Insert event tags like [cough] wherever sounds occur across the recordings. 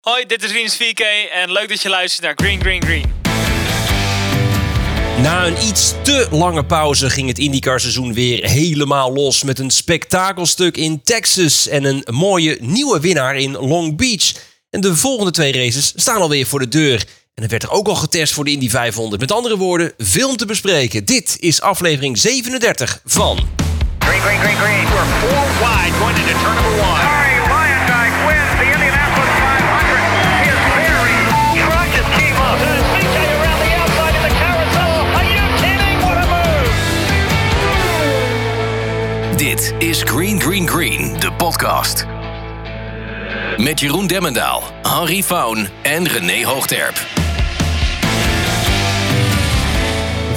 Hoi, dit is Rinus 4K en leuk dat je luistert naar Green Green Green. Na een iets te lange pauze ging het IndyCar-seizoen weer helemaal los met een spektakelstuk in Texas en een mooie nieuwe winnaar in Long Beach. En de volgende twee races staan alweer voor de deur. En er werd er ook al getest voor de Indy 500. Met andere woorden, veel te bespreken. Dit is aflevering 37 van... Green, green, green, green. We're four wide going into turn number one. Dit is Green Green Green, de podcast. Met Jeroen Demmendaal, Henri Faun en René Hoogterp.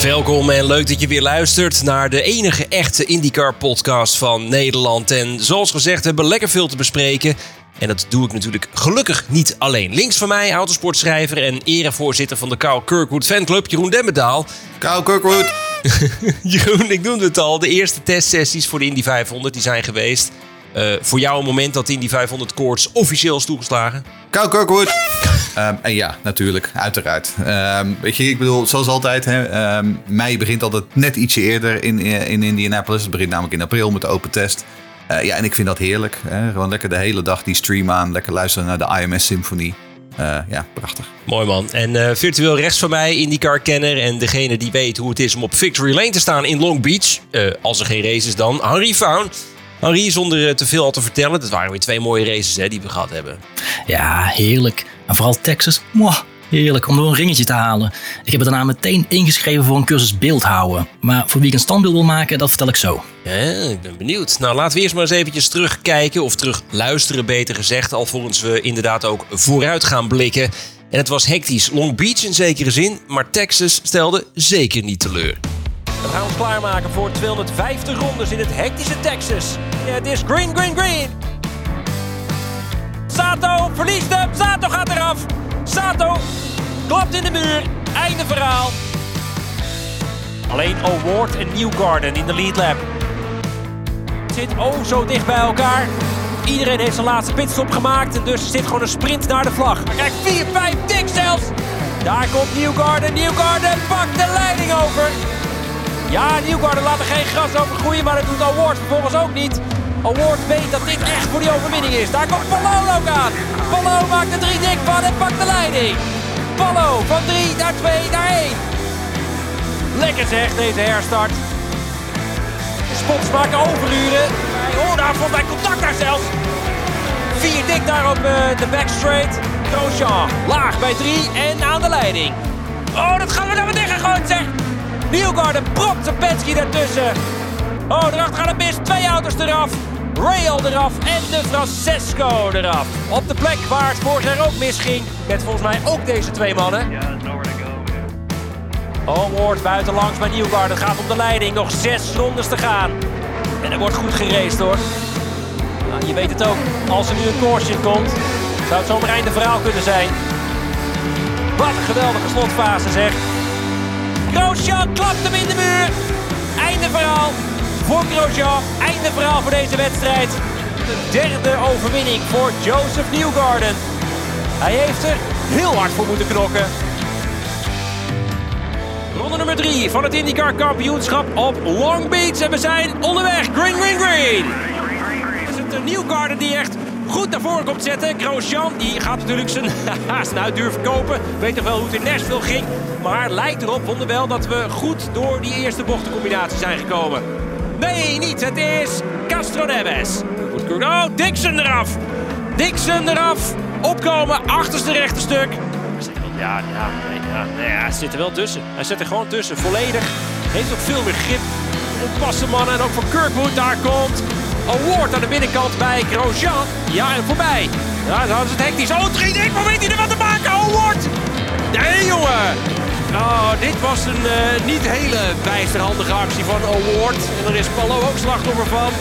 Welkom en leuk dat je weer luistert naar de enige echte IndyCar-podcast van Nederland. En zoals gezegd, we hebben lekker veel te bespreken. En dat doe ik natuurlijk gelukkig niet alleen. Links van mij, autosportschrijver en erevoorzitter van de Kyle Kirkwood fanclub, Jeroen Demmendaal. Kyle Kirkwood. [laughs] Ik noemde het al. De eerste testsessies voor de Indy 500 die zijn geweest. Eh, voor jou een moment dat de Indy 500 koorts officieel is toegeslagen? Kyle Kirkwood. Ehm, en ja, natuurlijk, uiteraard. Ehm, weet je, ik bedoel, zoals altijd, hè, ehm, mei begint altijd net ietsje eerder in, in Indianapolis. Het begint namelijk in april met de open test. Eh, ja, en ik vind dat heerlijk. Hè? Gewoon lekker de hele dag die stream aan. Lekker luisteren naar de IMS-symfonie. Eh, ja, prachtig. Mooi man. En eh, virtueel rechts van mij, IndyCar-kenner en degene die weet hoe het is om op Victory Lane te staan in Long Beach. als er geen race is dan, Henry Faun. Henri, zonder te veel al te vertellen, dat waren weer twee mooie races hè, die we gehad hebben. Ja, heerlijk. En vooral Texas, mwah, heerlijk om er een ringetje te halen. Ik heb het daarna meteen ingeschreven voor een cursus beeldhouden. Maar voor wie ik een standbeeld wil maken, dat vertel ik zo. Ja, ik ben benieuwd. Nou, laten we eerst maar eens eventjes terugkijken, of terug luisteren beter gezegd, alvorens we inderdaad ook vooruit gaan blikken. En het was hectisch. Long Beach in zekere zin, maar Texas stelde zeker niet teleur. We gaan ons klaarmaken voor 250 rondes in het hectische Texas. Het is green, green, green. Sato verliest hem. Sato gaat eraf. Sato klopt in de muur. Einde verhaal. Alleen Award en Newgarden in de lead lap. Zit oh zo dicht bij elkaar. Iedereen heeft zijn laatste pitstop gemaakt. En dus zit gewoon een sprint naar de vlag. Maar kijk, 4, 5, dik zelfs. Daar komt Newgarden. Newgarden pakt de leiding over. Ja, Newgarden laat er geen gras over groeien, maar dat doet Award vervolgens ook niet. Award weet dat dit echt voor die overwinning is. Daar komt Palou ook aan. Palou maakt er drie dik van en pakt de leiding. Palou van 3 naar 2 naar 1. Lekker zeg, deze herstart. Spots maken overuren. Oh, daar vond hij contact daar zelfs. Vier dik daar op uh, de backstraight. Grosjean laag bij 3 en aan de leiding. Oh, dat gaan we naar beneden gegooid zeg. Newgarden propt zijn Penske ertussen. Oh, erachter gaat het mis. Twee auto's eraf. Rail eraf en de Francesco eraf. Op de plek waar het vorig jaar ook misging. Met volgens mij ook deze twee mannen. Oh, Ward buitenlangs bij Newgarden. Gaat op de leiding. Nog zes rondes te gaan. En er wordt goed geraced hoor. Nou, je weet het ook. Als er nu een caution komt, zou het zomaar einde verhaal kunnen zijn. Wat een geweldige slotfase zeg. Grosjean klapt hem in de muur. Einde verhaal voor Grosjean. Einde verhaal voor deze wedstrijd. De derde overwinning voor Joseph Newgarden. Hij heeft er heel hard voor moeten knokken. Ronde nummer 3 van het IndyCar kampioenschap op Long Beach. En we zijn onderweg. Green, green, green. Is het de Newgarden die echt goed naar voren komt zetten. Grosjean die gaat natuurlijk zijn, [laughs] zijn uitduur verkopen. Weet toch wel hoe het in Nashville ging. Maar lijkt erop, vonden wel, dat we goed door die eerste bochtencombinatie zijn gekomen. Nee, niet. Het is Castro Neves. Oh, Dixon eraf. Dixon eraf. Opkomen, achterste rechte stuk. Ja, ja, nee, ja, nee, hij zit er wel tussen. Hij zit er gewoon tussen, volledig. Heeft ook veel meer grip. Oppassen mannen. En ook voor Kirkwood, daar komt Award aan de binnenkant bij Grosjean. Ja, en voorbij. Ja, dan is het hectisch. Oh, 3 dik, maar weet hij er wat te maken? Award! Nee, jongen! Oh, dit was een uh, niet hele bijsterhandige actie van Award. En daar is Paulo ook slachtoffer van.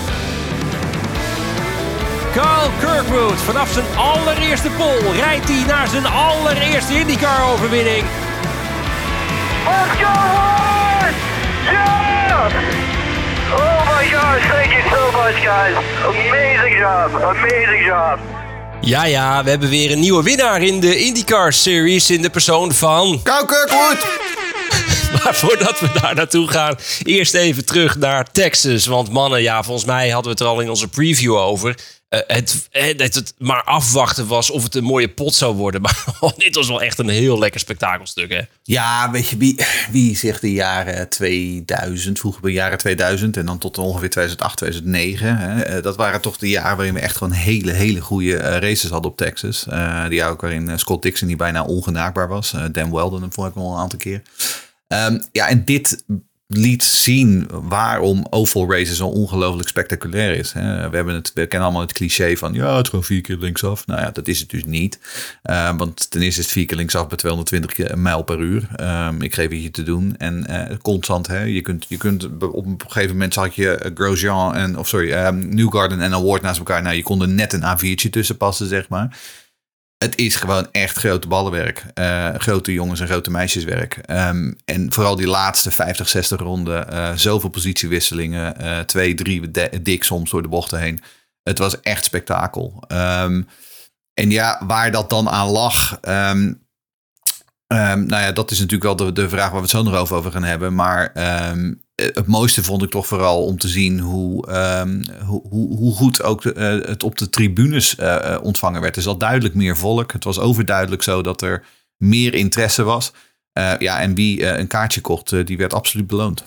Carl Kirkwood, vanaf zijn allereerste pol rijdt hij naar zijn allereerste IndyCar-overwinning. Let's go, Award! Yeah! Oh my gosh, thank you so much, guys. Amazing job, amazing job. Ja, ja, we hebben weer een nieuwe winnaar in de IndyCar Series in de persoon van... Kirkwood! [laughs] Maar voordat we daar naartoe gaan, eerst even terug naar Texas. Want mannen, ja, volgens mij hadden we het er al in onze preview over. Eh, het, het, het, het maar afwachten was of het een mooie pot zou worden. [laughs] Maar dit was wel echt een heel lekker spektakelstuk, hè? Ja, weet je, wie, wie zegt de jaren 2000, vroeger de jaren 2000 en dan tot ongeveer 2008, 2009. Hè, eh, dat waren toch de jaren waarin we echt gewoon hele, hele goede eh, races hadden op Texas. Uh, die ook waarin Scott Dixon die bijna ongenaakbaar was. Dan Weldon vond ik wel een aantal keer. Um, ja, en dit liet zien waarom oval races zo ongelooflijk spectaculair is. We, hebben het, we kennen allemaal het cliché van ja, het gewoon vier keer linksaf. Nou ja, dat is het dus niet. Uh, want ten eerste is het vier keer linksaf bij 220 mijl per uur. Um, ik geef het je te doen. En uh, constant, hè. Je kunt, je kunt op een gegeven moment zag je Grosjean en, of sorry, um, Newgarden en Award naast elkaar. Nou, je kon er net een A4'tje tussen passen, zeg maar het is gewoon echt grote ballenwerk. Uh, grote jongens en grote meisjeswerk. Um, en vooral die laatste 50, 60 ronden. Uh, zoveel positiewisselingen. Uh, twee, drie dik soms door de bochten heen. Het was echt spektakel. Um, en ja, waar dat dan aan lag. Um, nou ja, dat is natuurlijk wel de, de vraag waar we het zo nog over gaan hebben. Maar het mooiste vond ik toch vooral om te zien hoe, um, hoe, hoe, goed ook de, uh, het op de tribunes uh, ontvangen werd. Er zat duidelijk meer volk. Het was overduidelijk zo dat er meer interesse was. Ja, en wie een kaartje kocht, die werd absoluut beloond.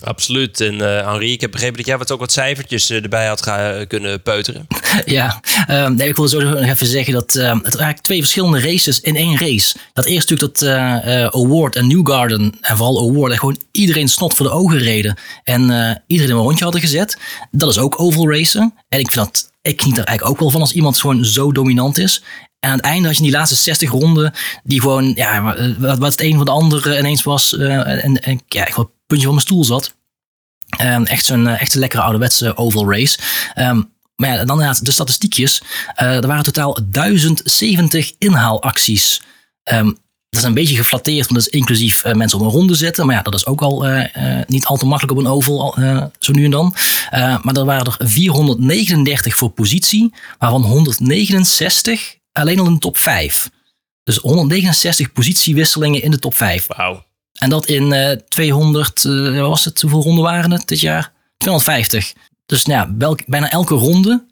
Absoluut. En uh, Henri, ik heb begrepen dat jij wat ook wat cijfertjes uh, erbij had gaan kunnen peuteren. [laughs] Ja, um, nee, ik wilde zo nog even zeggen dat uh, het eigenlijk twee verschillende races in één race. Dat eerst natuurlijk dat Award en Newgarden, en vooral Award, gewoon iedereen snot voor de ogen reden. En iedereen een rondje hadden gezet. Dat is ook oval racen. En ik vind dat, ik geniet er eigenlijk ook wel van als iemand gewoon zo dominant is. Aan het einde had je die laatste 60 ronden, die gewoon, ja, wat, wat het een van de andere ineens was. en, en ja, ik puntje van mijn stoel zat. Um, echt zo'n echt een lekkere ouderwetse oval race. Um, maar ja, dan inderdaad de statistiekjes. Uh, er waren totaal 1070 inhaalacties. Um, dat is een beetje geflatteerd, want dat is inclusief uh, mensen op een ronde zetten. Maar ja, dat is ook al uh, uh, niet al te makkelijk op een oval, zo nu en dan. maar er waren er 439 voor positie, waarvan 169 alleen al in de top 5. Dus 169 positiewisselingen in de top 5. Wauw. En dat in uh, 200, uh, was het, hoeveel ronden waren het dit jaar? 250. Dus nou ja, welk, bijna elke ronde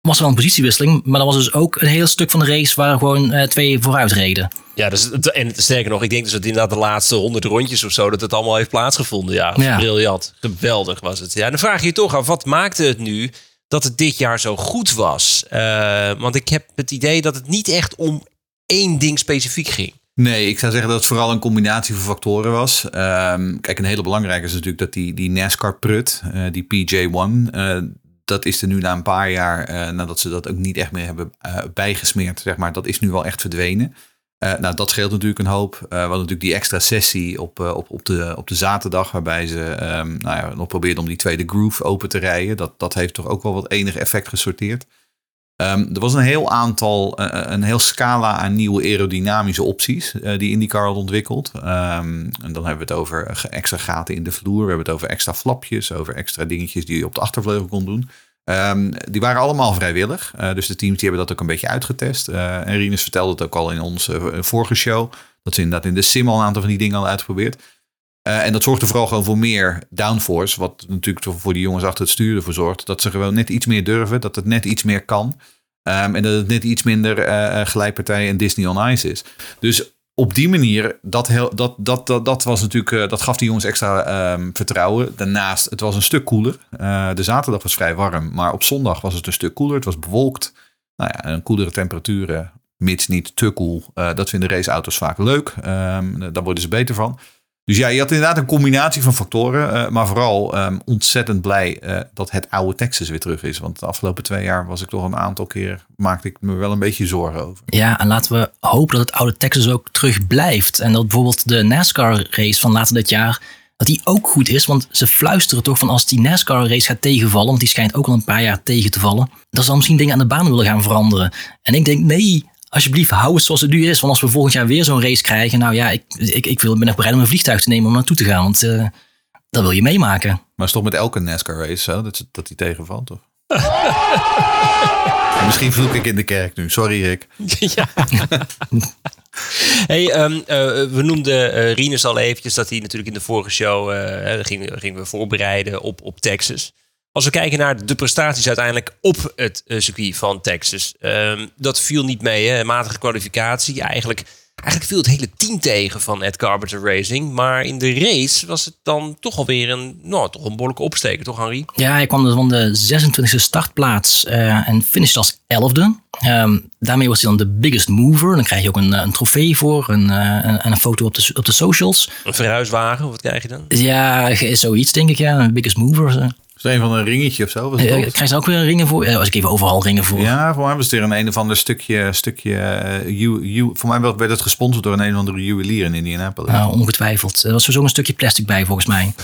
was er wel een positiewisseling. Maar dat was dus ook een heel stuk van de race waar gewoon uh, twee vooruit reden. Ja, dus, en sterker nog, ik denk dus dat inderdaad de laatste honderd rondjes of zo, dat het allemaal heeft plaatsgevonden. Ja, ja. briljant. Geweldig was het. Ja, dan vraag je je toch af, wat maakte het nu dat het dit jaar zo goed was? Uh, want ik heb het idee dat het niet echt om één ding specifiek ging. Nee, ik zou zeggen dat het vooral een combinatie van factoren was. Um, kijk, een hele belangrijke is natuurlijk dat die, die NASCAR-prut, uh, die PJ1, uh, dat is er nu na een paar jaar, nadat ze dat ook niet echt meer hebben bijgesmeerd, zeg maar, dat is nu wel echt verdwenen. Nou, dat scheelt natuurlijk een hoop. we hadden natuurlijk die extra sessie op, op, op, de, op de zaterdag, waarbij ze um, nou ja, nog probeerden om die tweede groove open te rijden. Dat, dat heeft toch ook wel wat enig effect gesorteerd. Um, er was een heel aantal, uh, een heel scala aan nieuwe aerodynamische opties uh, die IndyCar had ontwikkeld. Um, en dan hebben we het over extra gaten in de vloer, we hebben het over extra flapjes, over extra dingetjes die je op de achtervleugel kon doen. Um, die waren allemaal vrijwillig, uh, dus de teams die hebben dat ook een beetje uitgetest. en Rinus vertelde het ook al in onze vorige show, dat ze inderdaad in de sim al een aantal van die dingen hadden uitgeprobeerd. En dat zorgde vooral gewoon voor meer downforce. Wat natuurlijk voor die jongens achter het stuur ervoor zorgt. Dat ze gewoon net iets meer durven. Dat het net iets meer kan. Um, en dat het net iets minder glijpartij en Disney on Ice is. Dus op die manier, dat, heel, dat, dat, dat, dat was natuurlijk, uh, dat gaf die jongens extra um, vertrouwen. Daarnaast, het was een stuk koeler. Uh, de zaterdag was vrij warm, maar op zondag was het een stuk koeler. Het was bewolkt. Nou ja, een koelere temperaturen, mits niet te koel. Uh, dat vinden raceauto's vaak leuk. Um, daar worden ze beter van. Dus ja, je had inderdaad een combinatie van factoren. Uh, maar vooral um, ontzettend blij uh, dat het oude Texas weer terug is. Want de afgelopen twee jaar was ik toch een aantal keer, maakte ik me wel een beetje zorgen over. Ja, en laten we hopen dat het oude Texas ook terug blijft. En dat bijvoorbeeld de NASCAR race van later dit jaar, dat die ook goed is. Want ze fluisteren toch van als die NASCAR race gaat tegenvallen, want die schijnt ook al een paar jaar tegen te vallen. Dan zal misschien dingen aan de baan willen gaan veranderen. En ik denk, nee, alsjeblieft, hou het zoals het nu is. Want als we volgend jaar weer zo'n race krijgen, nou ja, ik, ik, ik wil, ben echt bereid om een vliegtuig te nemen om naartoe te gaan. Want uh, dat wil je meemaken. Maar het is toch met elke NASCAR race zo, dat, dat die tegenvalt, toch? [laughs] Misschien vloek ik in de kerk nu. Sorry, Rick. [laughs] ja. hey, ehm, eh, we noemden uh, Rinus al eventjes dat hij natuurlijk in de vorige show uh, gingen, gingen we voorbereiden op, op Texas. Als we kijken naar de prestaties uiteindelijk op het circuit van Texas, um, dat viel niet mee. Hè? Matige kwalificatie, eigenlijk Eigenlijk viel het hele team tegen van Ed Carpenter Racing. Maar in de race was het dan toch alweer een, nou, toch een behoorlijke opsteker, toch Henry? Ja, hij kwam dus van de 26e startplaats uh, en finishte als 11e. Um, ehm, daarmee was hij dan de biggest mover. Dan krijg je ook een, een trofee voor en een, een, foto op de, op de socials. Een verhuiswagen, wat krijg je dan? Ja, zoiets denk ik, ja. Een biggest mover. Is een van een ringetje of zo? Uh, krijg je ook weer ringen voor? als ik even overal ringen voor. Ja, voor mij was het er een een of ander stukje. stukje uh, voor mij werd het gesponsord door een een of andere juwelier in Indianapolis. Nou, ongetwijfeld. Er was sowieso een stukje plastic bij, volgens mij.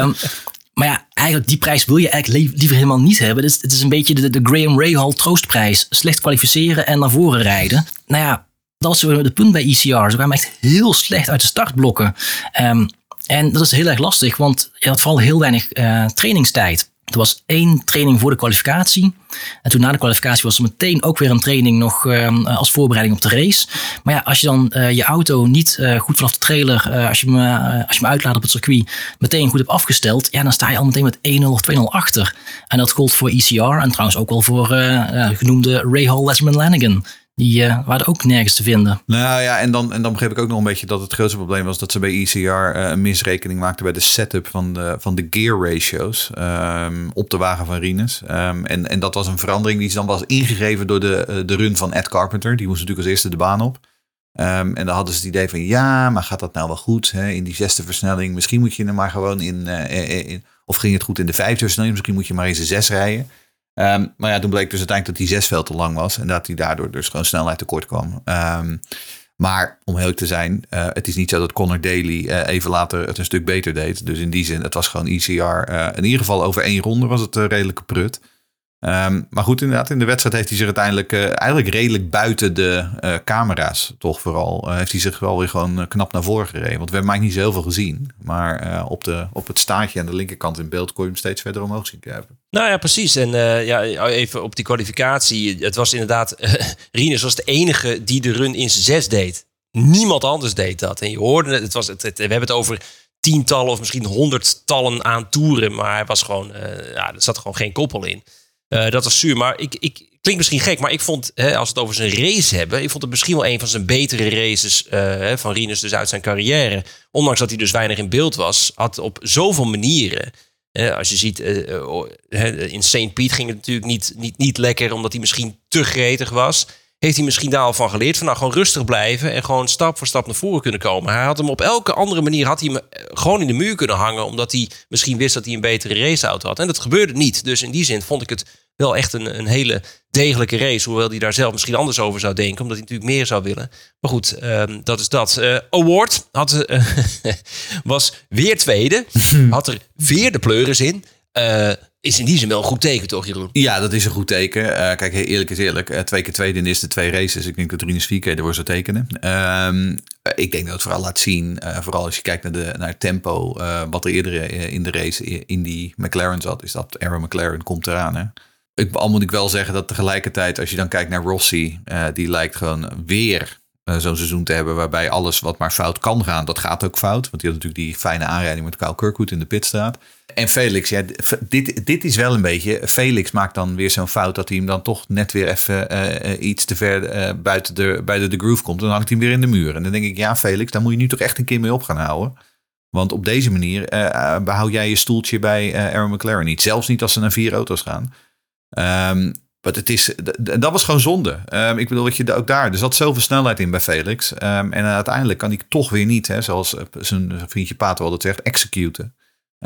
um, [laughs] maar ja, eigenlijk die prijs wil je eigenlijk liever helemaal niet hebben. Het is, het is een beetje de, de Graham Rahal troostprijs. Slecht kwalificeren en naar voren rijden. Nou ja, dat was het punt bij ECR. Ze kwamen echt heel slecht uit de startblokken. Um, en dat is heel erg lastig, want je had vooral heel weinig uh, trainingstijd. Er was één training voor de kwalificatie. En toen na de kwalificatie was er meteen ook weer een training nog uh, als voorbereiding op de race. Maar ja, als je dan uh, je auto niet goed vanaf de trailer, als, je hem, als je hem uitlaat op het circuit, meteen goed hebt afgesteld, ja, dan sta je al meteen met 1-0 of 2-0 achter. En dat gold voor ECR en trouwens ook wel voor genoemde Ray Hall, Lesman Lanigan. Die uh, waren ook nergens te vinden. Nou ja, en dan, en dan begreep ik ook nog een beetje dat het grootste probleem was dat ze bij ECR uh, een misrekening maakten bij de setup van de, van de gear ratios um, op de wagen van Rinus. Um, en, en dat was een verandering die dan was ingegeven door de, uh, de run van Ed Carpenter. Die moest natuurlijk als eerste de baan op. Um, en dan hadden ze het idee van ja, maar gaat dat nou wel goed hè? in die zesde versnelling? Misschien moet je er maar gewoon in, in, Of ging het goed in de vijfde versnelling? Misschien moet je maar in de zes rijden. Um, maar ja, toen bleek dus uiteindelijk dat die zes veel te lang was. En dat hij daardoor dus gewoon snelheid tekort kwam. Um, maar om heel te zijn, uh, het is niet zo dat Connor Daly uh, even later het een stuk beter deed. Dus in die zin, het was gewoon ECR. Uh, in ieder geval over één ronde was het redelijke prut. Um, maar goed, inderdaad, in de wedstrijd heeft hij zich uiteindelijk uh, eigenlijk redelijk buiten de uh, camera's, toch vooral, uh, heeft hij zich wel weer gewoon knap naar voren gereden. Want we hebben eigenlijk niet zo heel veel gezien. Maar op, de, op het staartje aan de linkerkant in beeld kon je hem steeds verder omhoog zien kruipen. Nou ja, precies. En ja, even op die kwalificatie. Het was inderdaad, [laughs] Rinus was de enige die de run in zes deed. Niemand anders deed dat. En je hoorde het, was het we hebben het over tientallen of misschien honderdtallen aan toeren. Maar hij was gewoon, ja, er zat gewoon geen koppel in. Uh, dat was zuur. Maar ik, ik klinkt misschien gek, maar ik vond, hè, als we het over zijn race hebben, ik vond het misschien wel een van zijn betere races uh, van Rinus dus uit zijn carrière. Ondanks dat hij dus weinig in beeld was, had op zoveel manieren. als je ziet, uh, in St. Piet ging het natuurlijk niet, niet, niet lekker, omdat hij misschien te gretig was. Heeft hij misschien daar al van geleerd? Van nou gewoon rustig blijven en gewoon stap voor stap naar voren kunnen komen. Hij had hem op elke andere manier had hij hem gewoon in de muur kunnen hangen. Omdat hij misschien wist dat hij een betere raceauto had. En dat gebeurde niet. Dus in die zin vond ik het wel echt een, een hele degelijke race. Hoewel hij daar zelf misschien anders over zou denken. Omdat hij natuurlijk meer zou willen. Maar goed, um, dat is dat. Uh, Award had, uh, [laughs] was weer tweede. [laughs] Had er weer de pleuris in. Uh, is in die zin wel een goed teken, toch, Jeroen? Ja, dat is een goed teken. Uh, kijk, eerlijk is eerlijk. Uh, twee keer tweede in de eerste twee races. Ik denk dat Rinus vier keer ervoor zou tekenen. Um, ik denk dat het vooral laat zien, vooral als je kijkt naar, de, naar het tempo, wat er eerder in de race in die McLaren zat, is dat Aaron McLaren komt eraan. Hè? Ik, al moet ik wel zeggen dat tegelijkertijd, als je dan kijkt naar Rossi, die lijkt gewoon weer zo'n seizoen te hebben waarbij alles wat maar fout kan gaan, dat gaat ook fout. Want die had natuurlijk die fijne aanrijding met Kyle Kirkwood in de pitstraat. En Felix, ja, dit, dit is wel een beetje. Felix maakt dan weer zo'n fout dat hij hem dan toch net weer even uh, iets te ver uh, buiten, de, buiten de groove komt. Dan hangt hij weer in de muur. En dan denk ik, ja, Felix, daar moet je nu toch echt een keer mee op gaan houden. Want op deze manier uh, behoud jij je stoeltje bij Aaron McLaren niet. Zelfs niet als ze naar vier auto's gaan. Maar het is, dat was gewoon zonde. Um, ik bedoel, dat je ook daar. Er zat zoveel snelheid in bij Felix. Um, en uiteindelijk kan hij toch weer niet, hè, zoals zijn vriendje Pato altijd zegt, executen.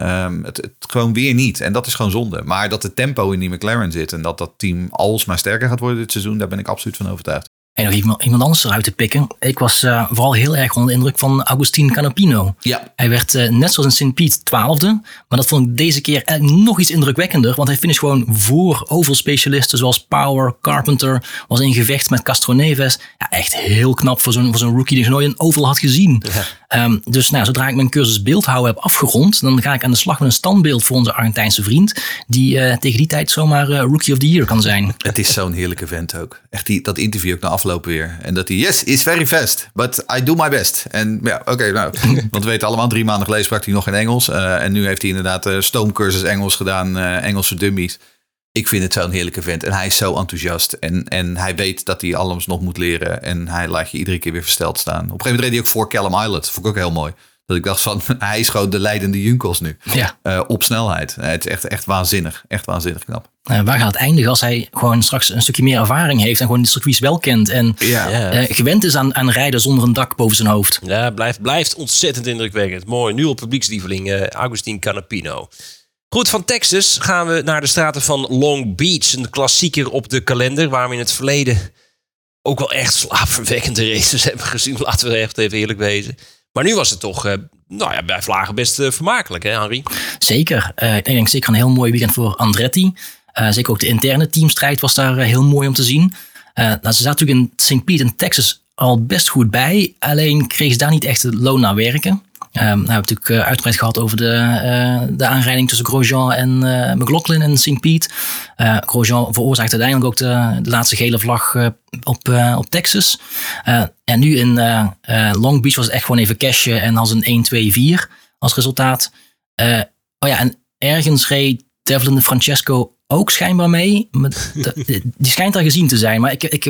Um, het, het, gewoon weer niet. En dat is gewoon zonde. Maar dat het tempo in die McLaren zit en dat dat team alsmaar sterker gaat worden dit seizoen, daar ben ik absoluut van overtuigd. En nog iemand, iemand anders eruit te pikken. Ik was uh, vooral heel erg onder de indruk van Agustin Canapino. Ja. Hij werd uh, net zoals in St. Piet twaalfde. Maar dat vond ik deze keer eigenlijk nog iets indrukwekkender. Want hij finisht gewoon voor oval specialisten zoals Power, Carpenter. Was in gevecht met Castro Neves. Ja, echt heel knap voor zo'n zo'n rookie die nog nooit een oval had gezien. Ja. Um, dus nou, zodra ik mijn cursus beeldhouden heb afgerond. Dan ga ik aan de slag met een standbeeld voor onze Argentijnse vriend. Die uh, tegen die tijd zomaar Rookie of the Year kan zijn. Het is zo'n heerlijke vent ook. Echt die, dat interview ook na aflopen weer. En dat hij, yes, it's very fast, but I do my best. En ja, oké, okay, nou, [laughs] want we weten allemaal, drie maanden geleden sprak hij nog geen Engels. Uh, en nu heeft hij inderdaad stoomcursus Engels gedaan, Engels voor dummies. Ik vind het zo'n heerlijke vent. En hij is zo enthousiast. En, en hij weet dat hij alles nog moet leren. En hij laat je iedere keer weer versteld staan. Op een gegeven moment reed hij ook voor Callum Island. Vond ik ook heel mooi. Dat ik dacht van, [laughs] hij is gewoon de leidende Junkels nu. Ja. Uh, op snelheid. het is echt, echt waanzinnig. Echt waanzinnig knap. Uh, waar gaat het eindigen als hij gewoon straks een stukje meer ervaring heeft en gewoon de circuits wel kent en ja. uh, gewend is aan, aan rijden zonder een dak boven zijn hoofd. Ja, blijft, blijft ontzettend indrukwekkend. Mooi, nu op publieksdieveling uh, Agustin Canapino. Goed, van Texas gaan we naar de straten van Long Beach. Een klassieker op de kalender waar we in het verleden ook wel echt slaapverwekkende races [laughs] hebben gezien. Laten we echt even eerlijk wezen. Maar nu was het toch, uh, nou ja, bij Vlagen best uh, vermakelijk, hè, Henri? Zeker. Uh, ik denk zeker een heel mooi weekend voor Andretti. zeker ook de interne teamstrijd was daar heel mooi om te zien. nou, ze zaten natuurlijk in St. Pete in Texas al best goed bij. Alleen kregen ze daar niet echt het loon naar werken. Um, nou, we hebben natuurlijk uh, uitgebreid gehad over de, uh, de aanrijding tussen Grosjean en uh, McLaughlin in St. Pete. Grosjean veroorzaakt uiteindelijk ook de, de laatste gele vlag op, op Texas. en nu in Long Beach was het echt gewoon even cashen en als een 1-2-4 als resultaat. oh ja, en ergens reed Devlin de Francesco ook schijnbaar mee. [laughs] Die schijnt daar gezien te zijn, maar ik, ik,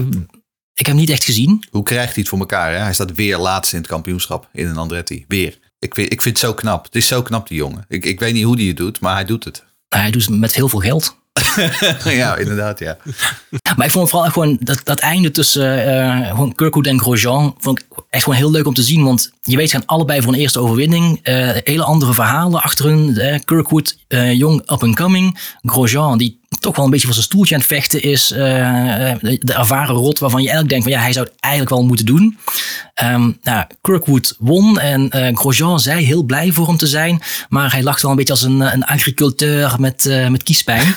ik heb hem niet echt gezien. Hoe krijgt hij het voor elkaar? Hè? Hij staat weer laatst in het kampioenschap in een Andretti. Weer. Ik vind, ik vind het zo knap. Het is zo knap, die jongen. Ik, ik weet niet hoe hij het doet, maar hij doet het. [laughs] Hij doet het met heel veel geld. ja, inderdaad, ja. [laughs] Maar ik vond vooral gewoon dat, dat einde tussen uh, gewoon Kirkwood en Grosjean vond ik echt gewoon heel leuk om te zien. Want je weet, ze gaan allebei voor een eerste overwinning. Uh, hele andere verhalen achter hun. Uh, Kirkwood, jong, up and coming. Grosjean, die toch wel een beetje voor zijn stoeltje aan het vechten is. de, de ervaren rot waarvan je eigenlijk denkt van ja, hij zou het eigenlijk wel moeten doen. Um, nou, Kirkwood won en Grosjean zei heel blij voor hem te zijn. Maar hij lacht wel een beetje als een, een agriculteur met, met kiespijn.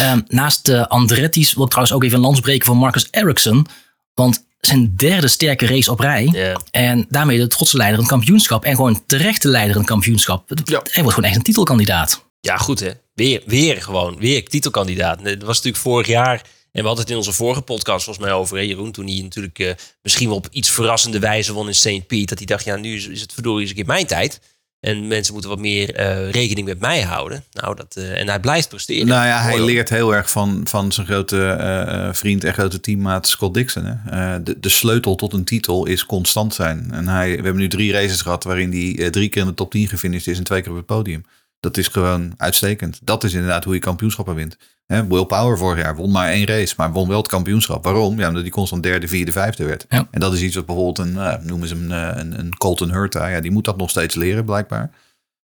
um, [laughs] naast de Andretti's wil ik trouwens ook even een lans breken voor Marcus Ericsson. Want zijn derde sterke race op rij. Yeah. En daarmee de trotse leider in het kampioenschap. En gewoon terechte leider in het kampioenschap. Ja. Hij wordt gewoon echt een titelkandidaat. Ja, goed hè. Weer, weer gewoon. Weer titelkandidaat. Dat was natuurlijk vorig jaar. En we hadden het in onze vorige podcast volgens mij over, hè, Jeroen. Toen hij natuurlijk uh, misschien wel op iets verrassende wijze won in St. Piet. Dat hij dacht, ja, nu is, is het verdorie eens een keer mijn tijd. En mensen moeten wat meer uh, rekening met mij houden. Nou, dat, uh, en hij blijft presteren. Nou ja, hij leert heel erg van, van zijn grote vriend en grote teammaat Scott Dixon. Hè? De, de, sleutel tot een titel is constant zijn. En hij, we hebben nu drie races gehad waarin hij drie keer in de top 10 gefinished is en twee keer op het podium. Dat is gewoon uitstekend. Dat is inderdaad hoe je kampioenschappen wint. Hè, Will Power vorig jaar won maar één race, maar won wel het kampioenschap. Waarom? Ja, omdat hij constant derde, vierde, vijfde werd. Ja. En dat is iets wat bijvoorbeeld een, uh, noemen ze hem een, een Colton Hurta, ja, die moet dat nog steeds leren blijkbaar.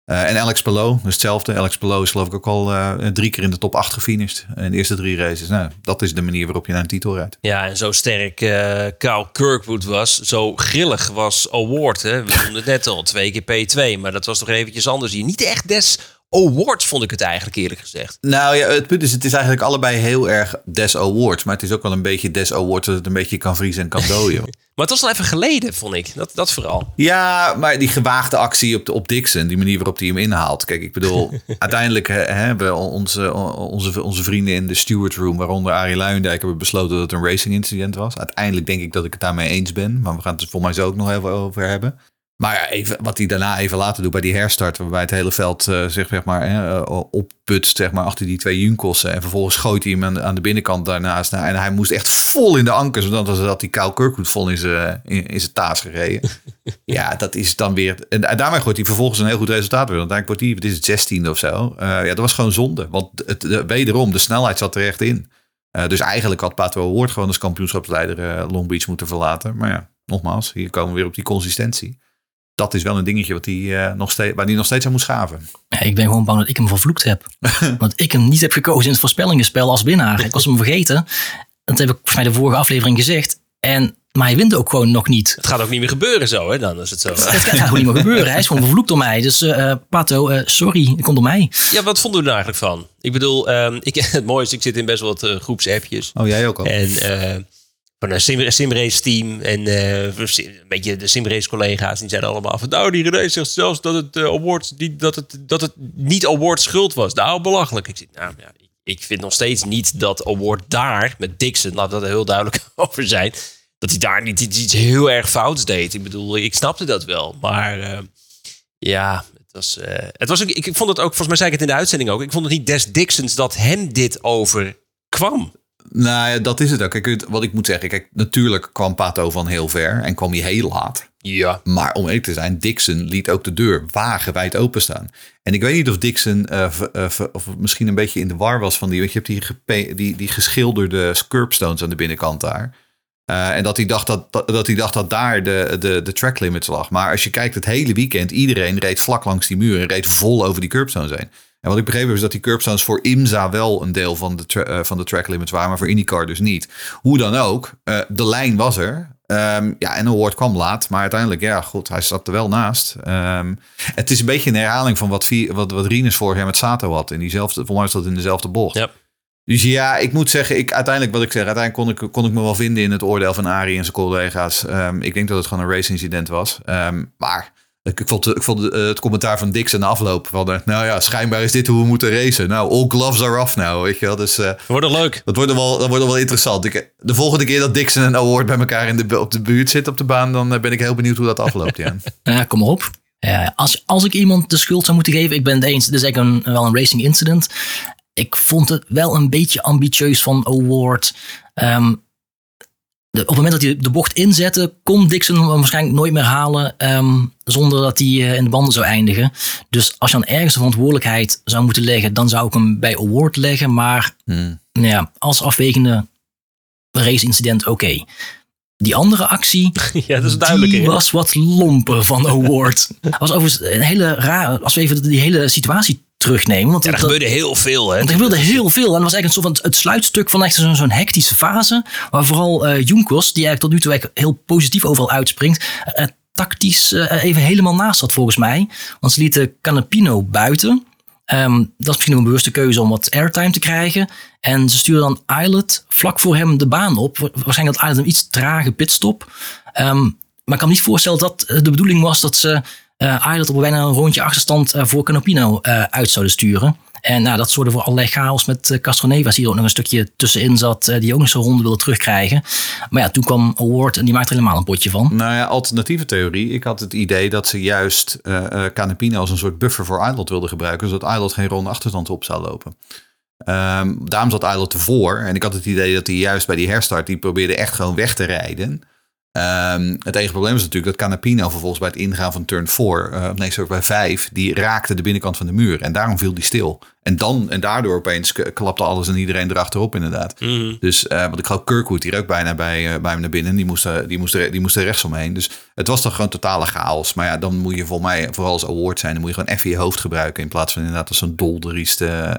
Uh, en Alex Palou, dus hetzelfde. Alex Palou is geloof ik ook al uh, drie keer in de top 8 gefinished in de eerste drie races. Nou, dat is de manier waarop je naar een titel rijdt. Ja, en zo sterk uh, Kirkwood was, zo grillig was Award. Hè? We noemden het net al, twee keer P2, maar dat was toch eventjes anders hier. Niet echt des awards vond ik het eigenlijk eerlijk gezegd. Nou ja, het punt is, het is eigenlijk allebei heel erg des awards. Maar het is ook wel een beetje des awards dat het een beetje kan vriezen en kan dooien. [laughs] maar het was al even geleden, vond ik. Dat, dat vooral. Ja, maar die gewaagde actie op, de, op Dixon, die manier waarop hij hem inhaalt. Kijk, ik bedoel, [laughs] uiteindelijk hebben onze, onze, onze vrienden in de steward room, waaronder Arie Luijendijk, hebben besloten dat het een racing incident was. Uiteindelijk denk ik dat ik het daarmee eens ben. Maar we gaan het er volgens mij zo ook nog even over hebben. Maar ja, even, wat hij daarna even later doet bij die herstart, waarbij het hele veld uh, zeg, zeg maar, uh, opputst zeg maar, achter die twee Junkossen. En vervolgens gooit hij hem aan, aan de binnenkant daarnaast. Nou, en hij moest echt vol in de ankers, zodat dat die Kyle Kirkwood vol in zijn, in, in zijn taas gereden. [laughs] ja, dat is dan weer... En daarmee gooit hij vervolgens een heel goed resultaat weer. Want uiteindelijk wordt hij, wat is het, zestiende of zo. Uh, ja, dat was gewoon zonde. Want het, de, wederom, de snelheid zat er echt in. Dus eigenlijk had Pato Award gewoon als kampioenschapsleider Long Beach moeten verlaten. Maar ja, nogmaals, hier komen we weer op die consistentie dat is wel een dingetje wat die, uh, nog steeds, waar hij nog steeds aan moet schaven. Ja, ik ben gewoon bang dat ik hem vervloekt heb. [laughs] Want ik hem niet heb gekozen in het voorspellingenspel als winnaar. Ik was hem vergeten. dat heb ik volgens mij de vorige aflevering gezegd. En, maar hij wint ook gewoon nog niet. Het gaat ook niet meer gebeuren zo, hè? Dan is het zo. Het gaat gewoon niet meer gebeuren. Hij is gewoon vervloekt door mij. Dus uh, Pato, uh, sorry, het komt door mij. Ja, wat vonden we er eigenlijk van? Ik bedoel, um, ik, [laughs] het mooie is, ik zit in best wel wat uh, groepsappjes. Oh, jij ook al? En van een sim, simrace team en een beetje de simrace collega's die zeiden allemaal van nou die René zegt zelfs dat het awards die, dat het dat het niet awards schuld was. Nou belachelijk. Ik zeg nou ja ik vind nog steeds niet dat award daar met Dixon laat dat er heel duidelijk [laughs] over zijn dat hij daar niet iets heel erg fouts deed. Ik bedoel ik snapte dat wel maar ja het was, het was ook, ik vond het ook volgens mij zei ik het in de uitzending ook ik vond het niet des Dixons dat hem dit overkwam nou ja, dat is het ook. Kijk, wat ik moet zeggen, kijk, natuurlijk kwam Pato van heel ver en kwam hij heel laat. Ja. Maar om eerlijk te zijn, Dixon liet ook de deur wagenwijd openstaan. En ik weet niet of Dixon uh, uh, of misschien een beetje in de war was van die, want je hebt die, die, die geschilderde curbstones aan de binnenkant daar. Uh, en dat hij dacht dat, dat, dat hij dacht dat daar de, de, de track limits lag. Maar als je kijkt het hele weekend, iedereen reed vlak langs die muur en reed vol over die curbstones heen. En wat ik begrepen heb is dat die curbstones voor IMSA wel een deel van de, uh, van de track limits waren, maar voor IndyCar dus niet. Hoe dan ook, uh, de lijn was er. Um, ja, en Award kwam laat, maar uiteindelijk, ja, goed, hij zat er wel naast. Um, het is een beetje een herhaling van wat, wat, wat Rinus vorig jaar met Sato had. In diezelfde, voor mij was dat in dezelfde bocht. Yep. Dus ja, ik moet zeggen, ik, uiteindelijk wat ik zeg, uiteindelijk kon ik, kon ik me wel vinden in het oordeel van Ari en zijn collega's. Um, ik denk dat het gewoon een race incident was. maar ik vond, ik vond uh, het commentaar van Dix en afloop van, uh, nou ja, schijnbaar is dit hoe we moeten racen. Nou, all gloves are off nou, weet je wel. Dus, uh, wordt het leuk. Dat wordt wel, dat wordt wel interessant. Ik, de volgende keer dat Dixon en Award bij elkaar in de, op de buurt zitten op de baan, dan ben ik heel benieuwd hoe dat afloopt. Ja, [laughs] ja kom maar op. als, als ik iemand de schuld zou moeten geven, ik ben het eens, dit is eigenlijk een, wel een racing incident. Ik vond het wel een beetje ambitieus van Award. Um, de, op het moment dat hij de bocht inzette, kon Dixon hem waarschijnlijk nooit meer halen um, zonder dat hij uh, in de banden zou eindigen. Dus als je dan ergens de verantwoordelijkheid zou moeten leggen, dan zou ik hem bij Award leggen. Maar hmm. nou ja, als afwegende race-incident, oké. Die andere actie, [laughs] ja, dat is duidelijk, die was wat lomper van Award. was overigens een hele raar, als we even die hele situatie terugnemen. Want ja, er gebeurde heel veel. Hè? Er gebeurde heel veel. En dat was eigenlijk een soort van het sluitstuk van echt zo'n hectische fase. Waar vooral uh, Junkos, die eigenlijk tot nu toe eigenlijk heel positief overal uitspringt. Uh, tactisch uh, even helemaal naast zat volgens mij. Want ze lieten Canapino buiten. Um, dat is misschien een bewuste keuze om wat airtime te krijgen. En ze stuurden dan Islet vlak voor hem de baan op. Waarschijnlijk dat Islet een iets trage pitstop. Um, maar ik kan me niet voorstellen dat de bedoeling was dat ze uh, Islet op bijna een rondje achterstand uh, voor Canopino uh, uit zouden sturen. En nou, dat zorgde voor allerlei chaos met uh, Castroneves, die er ook nog een stukje tussenin zat, die ook nog zijn ronde wilde terugkrijgen. Maar ja, toen kwam Award en die maakte er helemaal een potje van. Nou ja, alternatieve theorie. Ik had het idee dat ze juist Canopino als een soort buffer voor Islet wilden gebruiken, zodat Islet geen ronde achterstand op zou lopen. Um, daarom zat Islet ervoor. En ik had het idee dat hij juist bij die herstart, die probeerde echt gewoon weg te rijden. Um, het enige probleem is natuurlijk dat Canapino vervolgens bij het ingaan van turn 4, uh, nee, sorry, bij 5, die raakte de binnenkant van de muur. En daarom viel die stil. En, dan, en daardoor opeens klapte alles en iedereen erachterop, inderdaad. Mm. Dus, uh, want ik geloof Kirkwood hier ook bijna bij, uh, bij me naar binnen. Die moest, die, moest er, die moest er rechts omheen. Dus het was toch gewoon totale chaos. Maar ja, dan moet je voor mij, vooral als award zijn, dan moet je gewoon even je hoofd gebruiken. In plaats van inderdaad als zo'n dolderieste,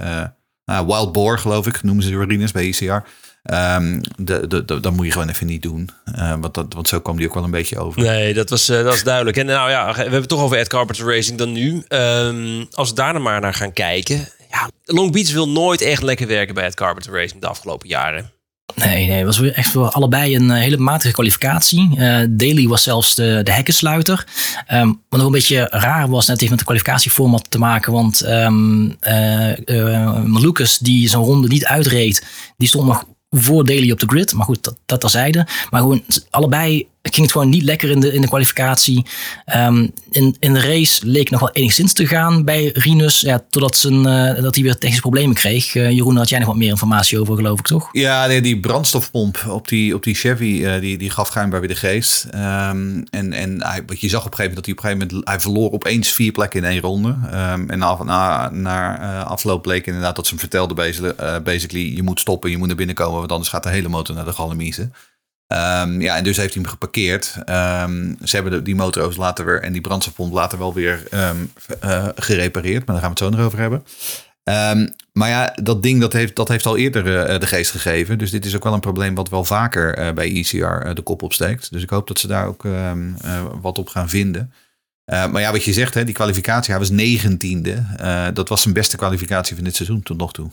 nou, wild boar geloof ik, noemen ze Rinus bij ECR. Um, de, de, de, dat moet je gewoon even niet doen. Uh, want, dat, want zo kwam die ook wel een beetje over. Nee, dat was, uh, dat was duidelijk. En nou ja, we hebben het toch over Ed Carpenter Racing dan nu. Um, als we daar dan maar naar gaan kijken. Ja, Long Beach wil nooit echt lekker werken bij Ed Carpenter Racing de afgelopen jaren. Nee, nee, het was echt voor allebei een uh, hele matige kwalificatie. Uh, Daly was zelfs de, de hekkensluiter. Um, wat nog een beetje raar was, net heeft met de kwalificatieformat te maken. Want um, uh, Lucas, die zijn ronde niet uitreed, die stond nog voor Daly op de grid. Maar goed, dat, dat terzijde. Maar gewoon allebei ging het gewoon niet lekker in de, in de kwalificatie. Um, in, in de race leek nog wel enigszins te gaan bij Rinus. Ja, totdat zijn, uh, dat hij weer technische problemen kreeg. Uh, Jeroen, had jij nog wat meer informatie over, geloof ik, toch? Ja, die brandstofpomp op die, op die Chevy, uh, die, die gaf schijnbaar weer de geest. Um, en en hij, wat je zag op een gegeven moment, dat hij op een gegeven moment, hij verloor opeens vier plekken in één ronde. Um, en na, na, na afloop bleek inderdaad dat ze hem vertelde, basically, basically, je moet stoppen, je moet naar binnen komen, want anders gaat de hele motor naar de galamiezen. Um, ja, en dus heeft hij hem geparkeerd. Um, ze hebben die motor later weer en die brandstofpomp later wel weer um, uh, gerepareerd. Maar daar gaan we het zo nog over hebben. Ehm, maar ja, dat ding dat heeft, dat heeft al eerder eh, de geest gegeven. Dus dit is ook wel een probleem wat wel vaker uh, bij ECR de kop opsteekt. Dus ik hoop dat ze daar ook ehm, wat op gaan vinden. maar ja, wat je zegt, hè, die kwalificatie, hij was negentiende. dat was zijn beste kwalificatie van dit seizoen tot nog toe.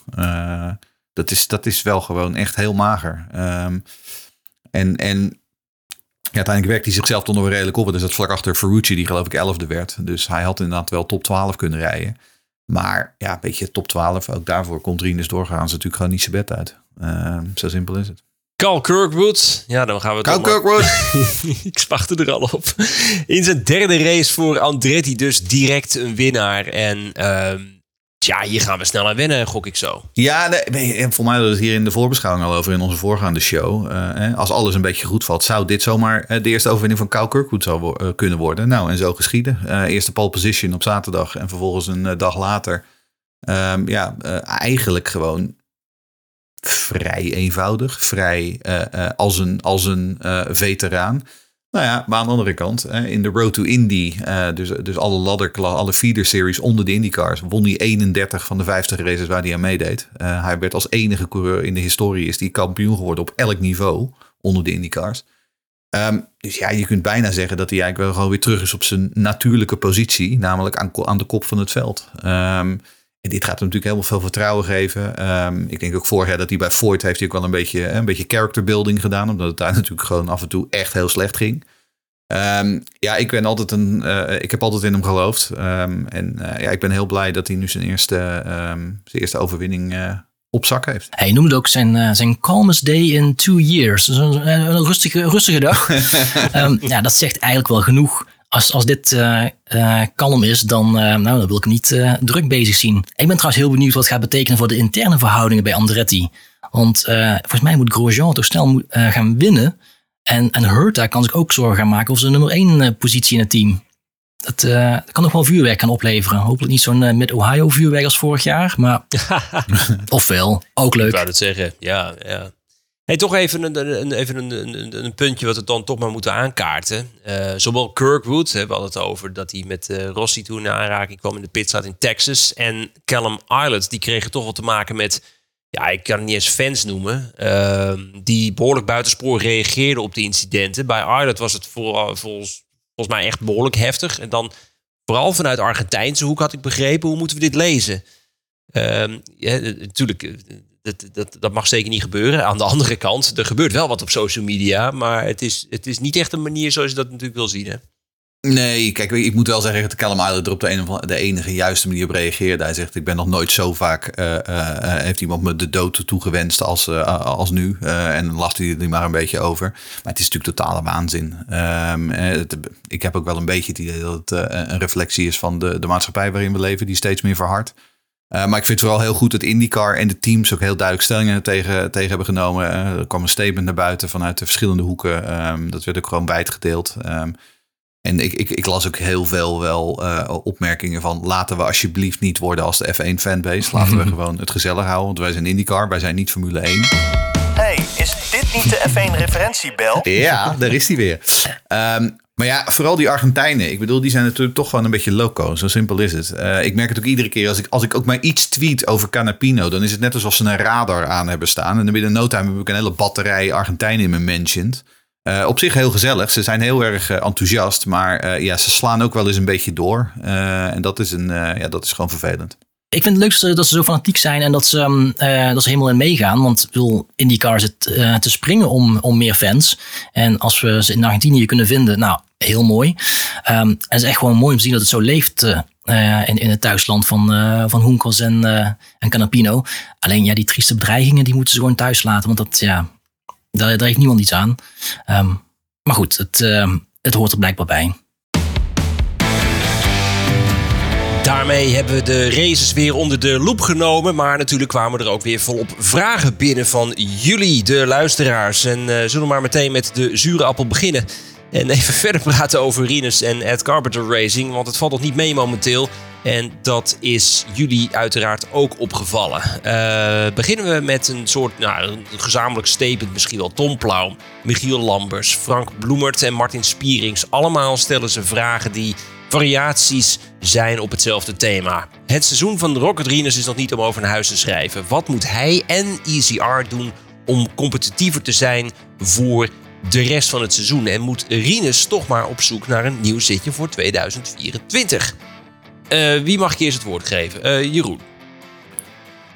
dat, is, dat is wel gewoon echt heel mager. En, en ja, uiteindelijk werkt hij zichzelf toch nog redelijk op. Is dat vlak achter Ferrucci, die geloof ik elfde werd. Dus hij had inderdaad wel top 12 kunnen rijden. Maar ja, een beetje top 12. Ook daarvoor komt doorgaan ze natuurlijk gewoon niet zijn bed uit. Uh, zo simpel is het. Carl Kirkwood. Ja, dan gaan we Carl Kirkwood. [laughs] ik wachtte er al op. In zijn derde race voor Andretti dus direct een winnaar. En ehm, ja, hier gaan we snel aan winnen, gok ik zo. Ja, nee, voor mij hadden we het hier in de voorbeschouwing al over in onze voorgaande show. Uh, als alles een beetje goed valt, zou dit zomaar eh, de eerste overwinning van Kyle Kirkwood zou uh, kunnen worden. Nou, en zo geschieden. Uh, eerste pole position op zaterdag en vervolgens een dag later. Um, ja, eigenlijk gewoon vrij eenvoudig. Vrij als een, als een veteraan. Nou ja, maar aan de andere kant, in de Road to Indy, eh, dus, dus alle ladder, alle feeder series onder de IndyCars, won hij 31 van de 50 races waar hij aan meedeed. Uh, hij werd als enige coureur in de historie is die kampioen geworden op elk niveau onder de IndyCars. Um, dus ja, je kunt bijna zeggen dat hij eigenlijk wel gewoon weer terug is op zijn natuurlijke positie, namelijk aan, aan de kop van het veld. Um, dit gaat hem natuurlijk helemaal veel vertrouwen geven. Um, ik denk ook vorig jaar dat hij bij Ford heeft hij ook wel een beetje, een beetje character building gedaan. Omdat het daar [laughs] natuurlijk gewoon af en toe echt heel slecht ging. Um, ja, ik ben altijd een. Uh, ik heb altijd in hem geloofd. Um, en uh, ja, ik ben heel blij dat hij nu zijn eerste, zijn eerste overwinning uh, op zak heeft. Hij noemde ook zijn, zijn calmest day in two years. Dus een, een rustige, rustige dag. [laughs] ja, dat zegt eigenlijk wel genoeg als, als dit uh, uh, kalm is, dan, uh, nou, dan wil ik hem niet druk bezig zien. Ik ben trouwens heel benieuwd wat het gaat betekenen voor de interne verhoudingen bij Andretti. Want volgens mij moet Grosjean toch snel gaan winnen. En, en Hurta kan zich ook zorgen gaan maken over zijn nummer 1 positie in het team. Dat, dat, kan nog wel vuurwerk gaan opleveren. Hopelijk niet zo'n Mid-Ohio vuurwerk als vorig jaar. Maar [laughs] ofwel, ook leuk. Ik wou het zeggen, ja. ja. Hey, toch even een, een, even een, een, puntje wat we dan toch maar moeten aankaarten. Uh, zowel Kirkwood, hè, we het over dat hij met uh, Rossi toen in aanraking kwam in de pitstraat in Texas. En Callum Islet, die kregen toch wel te maken met, ja, ik kan het niet eens fans noemen, uh, die behoorlijk buitenspoor reageerden op de incidenten. Bij Islet was het voor, volgens, volgens mij echt behoorlijk heftig. En dan vooral vanuit Argentijnse hoek had ik begrepen, hoe moeten we dit lezen? Ehm, natuurlijk, dat, dat, dat mag zeker niet gebeuren. Aan de andere kant, er gebeurt wel wat op social media. Maar het is, het is niet echt een manier zoals je dat natuurlijk wil zien. Hè? Nee, kijk, ik moet wel zeggen dat Callum Island er op de, de enige juiste manier op reageerde. Hij zegt, ik ben nog nooit zo vaak, uh, uh, heeft iemand me de dood toegewenst als, als nu. en dan lacht hij er maar een beetje over. Maar het is natuurlijk totale waanzin. Het, ik heb ook wel een beetje het idee dat het een reflectie is van de, de maatschappij waarin we leven, die steeds meer verhardt. Uh, maar ik vind het wel heel goed dat IndyCar en de teams ook heel duidelijk stellingen tegen, tegen hebben genomen. Uh, er kwam een statement naar buiten vanuit de verschillende hoeken. Um, dat werd ook gewoon bijtgedeeld. Um, en ik, ik, ik, las ook heel veel wel uh, opmerkingen van laten we alsjeblieft niet worden als de F1 fanbase. Laten we [laughs] gewoon het gezellig houden, want wij zijn IndyCar, wij zijn niet Formule 1. Niet de F1 referentiebel? Ja, daar is die weer. Um, maar ja, vooral die Argentijnen. Ik bedoel, die zijn natuurlijk toch gewoon een beetje loco. Zo simpel is het. Uh, ik merk het ook iedere keer als ik, als ik ook maar iets tweet over Canapino. Dan is het net alsof ze een radar aan hebben staan. En dan binnen no time heb ik een hele batterij Argentijnen in mijn mentioned. Uh, op zich heel gezellig. Ze zijn heel erg uh, enthousiast. Maar ja, ze slaan ook wel eens een beetje door. en dat is, een, ja, dat is gewoon vervelend. Ik vind het leukste dat ze zo fanatiek zijn en dat ze, uh, dat ze helemaal in meegaan. Want wil IndyCar zit uh, te springen om, om meer fans. En als we ze in Argentinië kunnen vinden, nou, heel mooi. Um, en het is echt gewoon mooi om te zien dat het zo leeft uh, in, in het thuisland van, uh, van Hoenkels en, en Canapino. Alleen ja, die trieste bedreigingen, die moeten ze gewoon thuis laten. Want dat, ja, daar, heeft niemand iets aan. Um, maar goed, het, ehm, het hoort er blijkbaar bij. Daarmee hebben we de races weer onder de loep genomen. Maar natuurlijk kwamen er ook weer volop vragen binnen van jullie, de luisteraars. En uh, zullen we maar meteen met de zure appel beginnen. En even [laughs] verder praten over Rinus en Ed Carpenter Racing. Want het valt nog niet mee momenteel. En dat is jullie uiteraard ook opgevallen. Uh, beginnen we met een soort nou, een gezamenlijk statement, misschien wel Tom Plauw, Michiel Lambers, Frank Bloemert en Martin Spierings. Allemaal stellen ze vragen die variaties zijn op hetzelfde thema. Het seizoen van de Rocket Rinus is nog niet om over naar huis te schrijven. Wat moet hij en ECR doen om competitiever te zijn voor de rest van het seizoen? En moet Rinus toch maar op zoek naar een nieuw zitje voor 2024? Uh, wie mag ik eerst het woord geven? Uh, Jeroen.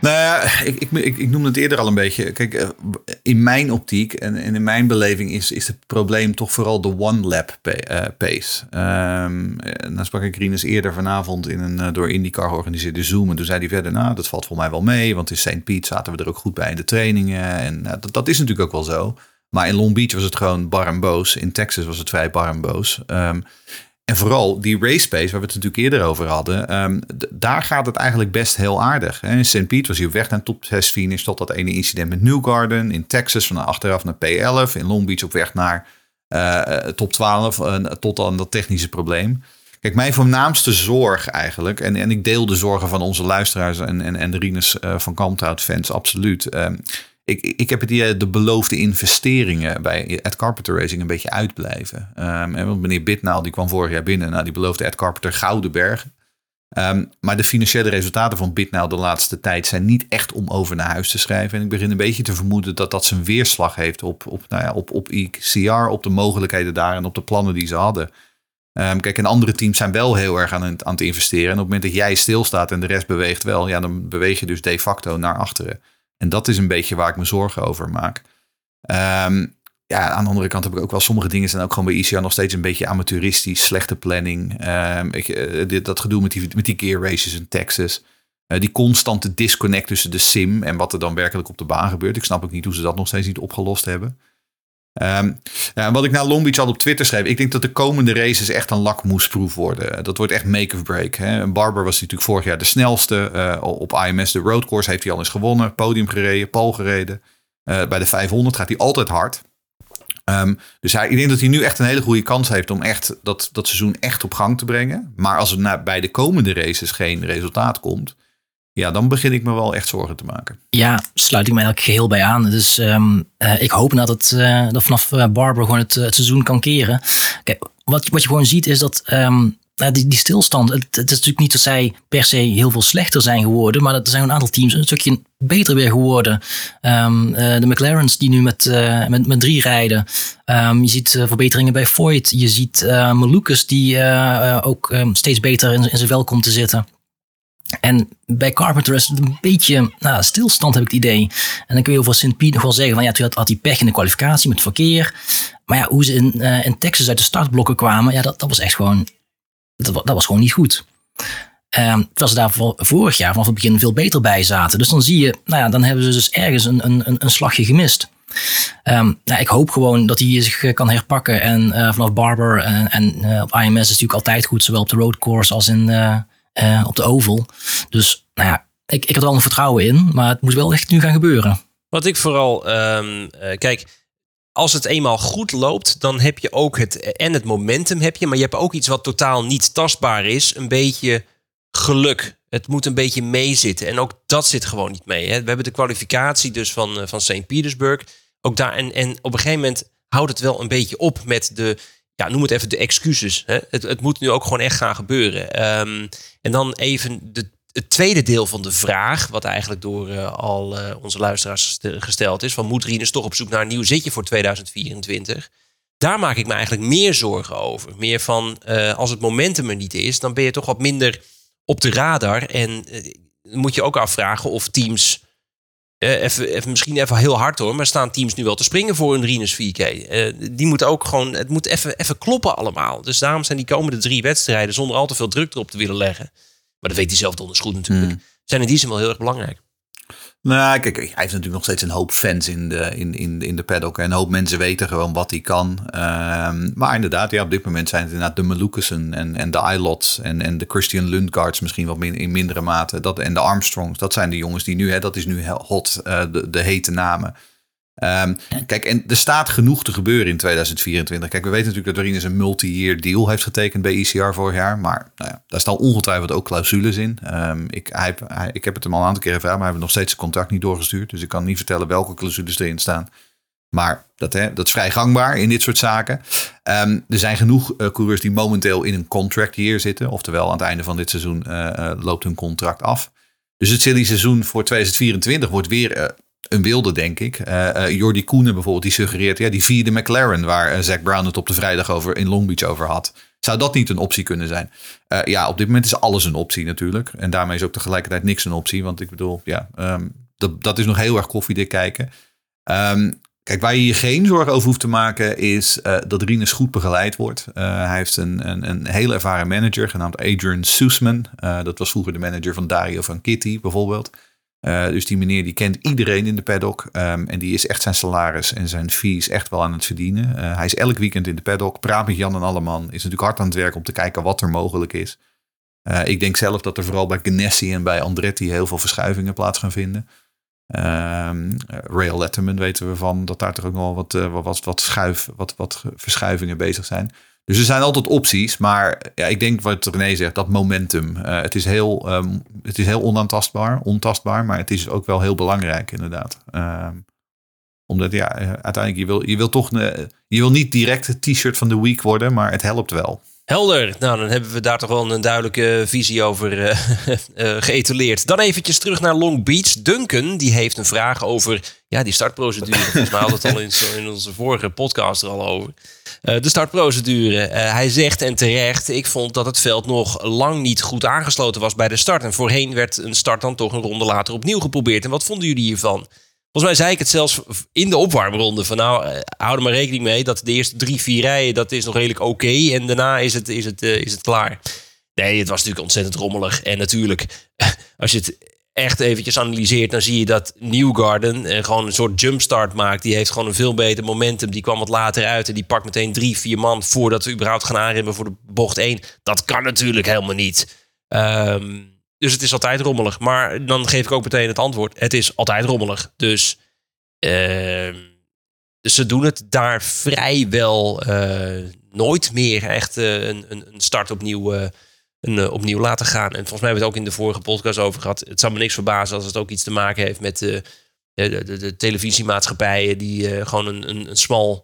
Nou ik, ik, ik, noemde het eerder al een beetje. Kijk, eh, in mijn optiek en, en in mijn beleving is, is het probleem toch vooral de one-lap pace. Um, dan sprak ik Rinus eerder vanavond in een door IndyCar georganiseerde Zoom. En toen zei hij verder, nou, dat valt voor mij wel mee. Want in St. Pete zaten we er ook goed bij in de trainingen. En dat, dat is natuurlijk ook wel zo. Maar in Long Beach was het gewoon bar en boos. In Texas was het vrij bar en boos. Um, en vooral die race pace, waar we het natuurlijk eerder over hadden, um, daar gaat het eigenlijk best heel aardig. In St. Pete was hij op weg naar top 6 finish tot dat ene incident met Newgarden. In Texas van achteraf naar P11. In Long Beach op weg naar uh, top 12 uh, tot aan dat technische probleem. Kijk, mijn voornaamste zorg eigenlijk, en, en ik deel de zorgen van onze luisteraars en, en, en de Rines uh, van Kalmthout fans absoluut. Ik, ik heb het idee de beloofde investeringen bij Ed Carpenter Racing een beetje uitblijven. En meneer Bitnaal die kwam vorig jaar binnen. Nou, die beloofde Ed Carpenter gouden bergen. Um, maar de financiële resultaten van Bitnaal de laatste tijd zijn niet echt om over naar huis te schrijven. En ik begin een beetje te vermoeden dat dat zijn weerslag heeft op, op, nou ja, op, op ICR, op de mogelijkheden daar en op de plannen die ze hadden. Um, kijk, en andere teams zijn wel heel erg aan het, aan het investeren. En op het moment dat jij stilstaat en de rest beweegt wel, ja, dan beweeg je dus de facto naar achteren. En dat is een beetje waar ik me zorgen over maak. Um, ja, aan de andere kant heb ik ook wel sommige dingen zijn ook gewoon bij ICR nog steeds een beetje amateuristisch, slechte planning. Um, ik, eh, dat gedoe met die, met die gear races in Texas. Uh, die constante disconnect tussen de sim en wat er dan werkelijk op de baan gebeurt. Ik snap ook niet hoe ze dat nog steeds niet opgelost hebben. Ja, wat ik naar Long Beach al op Twitter schreef, ik denk dat de komende races echt een lakmoesproef worden. Dat wordt echt make of break. Hè. Barber was natuurlijk vorig jaar de snelste. Uh, op IMS de road course heeft hij al eens gewonnen. Podium gereden, pole gereden. Uh, bij de 500 gaat hij altijd hard. Um, dus hij, ik denk dat hij nu echt een hele goede kans heeft om echt dat, dat seizoen echt op gang te brengen. Maar als er na, bij de komende races geen resultaat komt, ja, dan begin ik me wel echt zorgen te maken. Ja, sluit ik me eigenlijk geheel bij aan. Dus um, uh, ik hoop nou dat, uh, dat vanaf uh, Barber gewoon het, seizoen kan keren. Kijk, wat, wat je gewoon ziet is dat um, die, die stilstand, het, is natuurlijk niet dat zij per se heel veel slechter zijn geworden, maar er zijn een aantal teams een stukje beter weer geworden. Um, de McLaren's die nu met, met, met drie rijden. je ziet verbeteringen bij Voigt. Je ziet Malukas die ook steeds beter in, in zijn vel komt te zitten. En bij Carpenter is het een beetje nou, stilstand, heb ik het idee. En dan kun je over St. Piet nog wel zeggen van ja, toen had hij pech in de kwalificatie met verkeer. Maar ja, hoe ze in, uh, in Texas uit de startblokken kwamen, ja, dat, dat was echt gewoon, dat, dat was gewoon niet goed. Um, terwijl ze daar vorig jaar vanaf het begin veel beter bij zaten. Dus dan zie je, nou ja, dan hebben ze dus ergens een, een, een slagje gemist. Um, nou, ik hoop gewoon dat hij zich kan herpakken. En uh, vanaf Barber en, en op IMS is natuurlijk altijd goed, zowel op de road course als in, op de oval. Dus nou ja, ik, ik had er wel een vertrouwen in, maar het moet wel echt nu gaan gebeuren. Wat ik vooral, um, uh, kijk, als het eenmaal goed loopt, dan heb je ook het en het momentum heb je, maar je hebt ook iets wat totaal niet tastbaar is, een beetje geluk. Het moet een beetje meezitten en ook dat zit gewoon niet mee. Hè. We hebben de kwalificatie dus van, uh, van St. Petersburg. Ook daar en, en op een gegeven moment houdt het wel een beetje op met de ja, noem het even de excuses. Hè? Het, het moet nu ook gewoon echt gaan gebeuren. Um, en dan even de, het tweede deel van de vraag, wat eigenlijk door uh, al uh, onze luisteraars gesteld is: van moet Rinus toch op zoek naar een nieuw zitje voor 2024? Daar maak ik me eigenlijk meer zorgen over. Meer van uh, als het momentum er niet is, dan ben je toch wat minder op de radar. En moet je ook afvragen of teams uh, even, even, misschien even heel hard hoor, maar staan teams nu wel te springen voor een Rinus 4K? Uh, die moet ook gewoon, het moet even, even kloppen allemaal. Dus daarom zijn die komende drie wedstrijden zonder al te veel druk erop te willen leggen. Maar dat weet hij zelf donders goed natuurlijk. Mm. Zijn in die zin wel heel erg belangrijk. Nou, kijk, hij heeft natuurlijk nog steeds een hoop fans in de, in, in, in de paddock. En een hoop mensen weten gewoon wat hij kan. Um, maar inderdaad, ja, op dit moment zijn het inderdaad de Malukussen en, en de Ilots en, en de Christian Lundgaards misschien wat in mindere mate. Dat, en de Armstrongs, dat zijn de jongens die nu, hè, dat is nu hot, uh, de, de hete namen. Um, kijk, en er staat genoeg te gebeuren in 2024. Kijk, we weten natuurlijk dat Rinus een multi-year deal heeft getekend bij ECR vorig jaar. Maar nou ja, daar staan ongetwijfeld ook clausules in. Um, ik, ik heb het hem al een aantal keer gevraagd, maar hij heeft nog steeds zijn contract niet doorgestuurd. Dus ik kan niet vertellen welke clausules erin staan. Maar dat, hè, dat is vrij gangbaar in dit soort zaken. Ehm, er zijn genoeg uh, coureurs die momenteel in een contract year zitten. Oftewel, aan het einde van dit seizoen loopt hun contract af. Dus het silly seizoen voor 2024 wordt weer een wilde, denk ik. Uh, Jordi Koenen bijvoorbeeld, die suggereert ja, die vierde McLaren, waar uh, Zack Brown het op de vrijdag over in Long Beach over had. Zou dat niet een optie kunnen zijn? ja, op dit moment is alles een optie natuurlijk. En daarmee is ook tegelijkertijd niks een optie. Want ik bedoel, ja, um, dat, dat is nog heel erg koffiedik kijken. Um, kijk, waar je je geen zorgen over hoeft te maken, is dat Rinus goed begeleid wordt. hij heeft een, een, een hele ervaren manager genaamd Adrian Soesman. dat was vroeger de manager van Dario van Kitty bijvoorbeeld. Uh, dus die meneer die kent iedereen in de paddock. Um, en die is echt zijn salaris en zijn fees echt wel aan het verdienen. Uh, hij is elk weekend in de paddock, praat met Jan en Alleman. Is natuurlijk hard aan het werk om te kijken wat er mogelijk is. Uh, ik denk zelf dat er vooral bij Ganassi en bij Andretti heel veel verschuivingen plaats gaan vinden. Um, Rail Letterman weten we van dat daar toch ook nog wat, wat, wat, schuif, wat, wat verschuivingen bezig zijn. Dus er zijn altijd opties, maar ja, ik denk wat René zegt, dat momentum. Uh, het, is heel, um, het is heel onaantastbaar, ontastbaar, maar het is ook wel heel belangrijk inderdaad. Um, omdat ja, uiteindelijk, je wil, je wil toch, je wil niet direct het t-shirt van de week worden, maar het helpt wel. Helder. Nou, dan hebben we daar toch wel een duidelijke visie over uh, [laughs] geëtaleerd. Dan eventjes terug naar Long Beach. Duncan, die heeft een vraag over ja, die startprocedure. Volgens mij hadden het al in, in, onze vorige podcast er al over. Uh, de startprocedure. hij zegt en terecht, ik vond dat het veld nog lang niet goed aangesloten was bij de start. En voorheen werd een start dan toch een ronde later opnieuw geprobeerd. En wat vonden jullie hiervan? Volgens mij zei ik het zelfs in de opwarmronde. Van nou, uh, hou er maar rekening mee dat de eerste drie, vier rijen, dat is nog redelijk oké. en daarna is het, is, het, is het klaar. Nee, het was natuurlijk ontzettend rommelig. En natuurlijk, [laughs] als je het echt eventjes analyseert, dan zie je dat Newgarden uh, gewoon een soort jumpstart maakt. Die heeft gewoon een veel beter momentum. Die kwam wat later uit en die pakt meteen drie, vier man voordat we überhaupt gaan aanremmen voor de bocht 1. Dat kan natuurlijk helemaal niet. Um, dus het is altijd rommelig. Maar dan geef ik ook meteen het antwoord. Het is altijd rommelig. Dus uh, ze doen het daar vrijwel uh, nooit meer echt uh, een, een, start opnieuw, een, opnieuw laten gaan. En volgens mij hebben we het ook in de vorige podcast over gehad. Het zou me niks verbazen als het ook iets te maken heeft met de, de, de, de televisiemaatschappijen die gewoon een, een, een small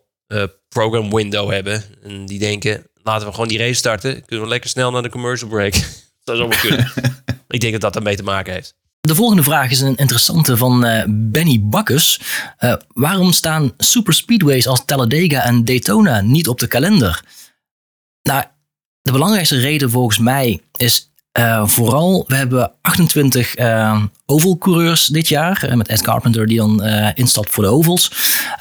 program window hebben. En die denken, laten we gewoon die race starten. Kunnen we lekker snel naar de commercial break. [laughs] dat zou zo kunnen. [laughs] Ik denk dat dat ermee te maken heeft. De volgende vraag is een interessante van uh, Benny Bakkes. Uh, waarom staan super speedways als Talladega en Daytona niet op de kalender? Nou, de belangrijkste reden volgens mij is uh, vooral, we hebben 28 oval coureurs dit jaar. met Ed Carpenter die dan instapt voor de ovals.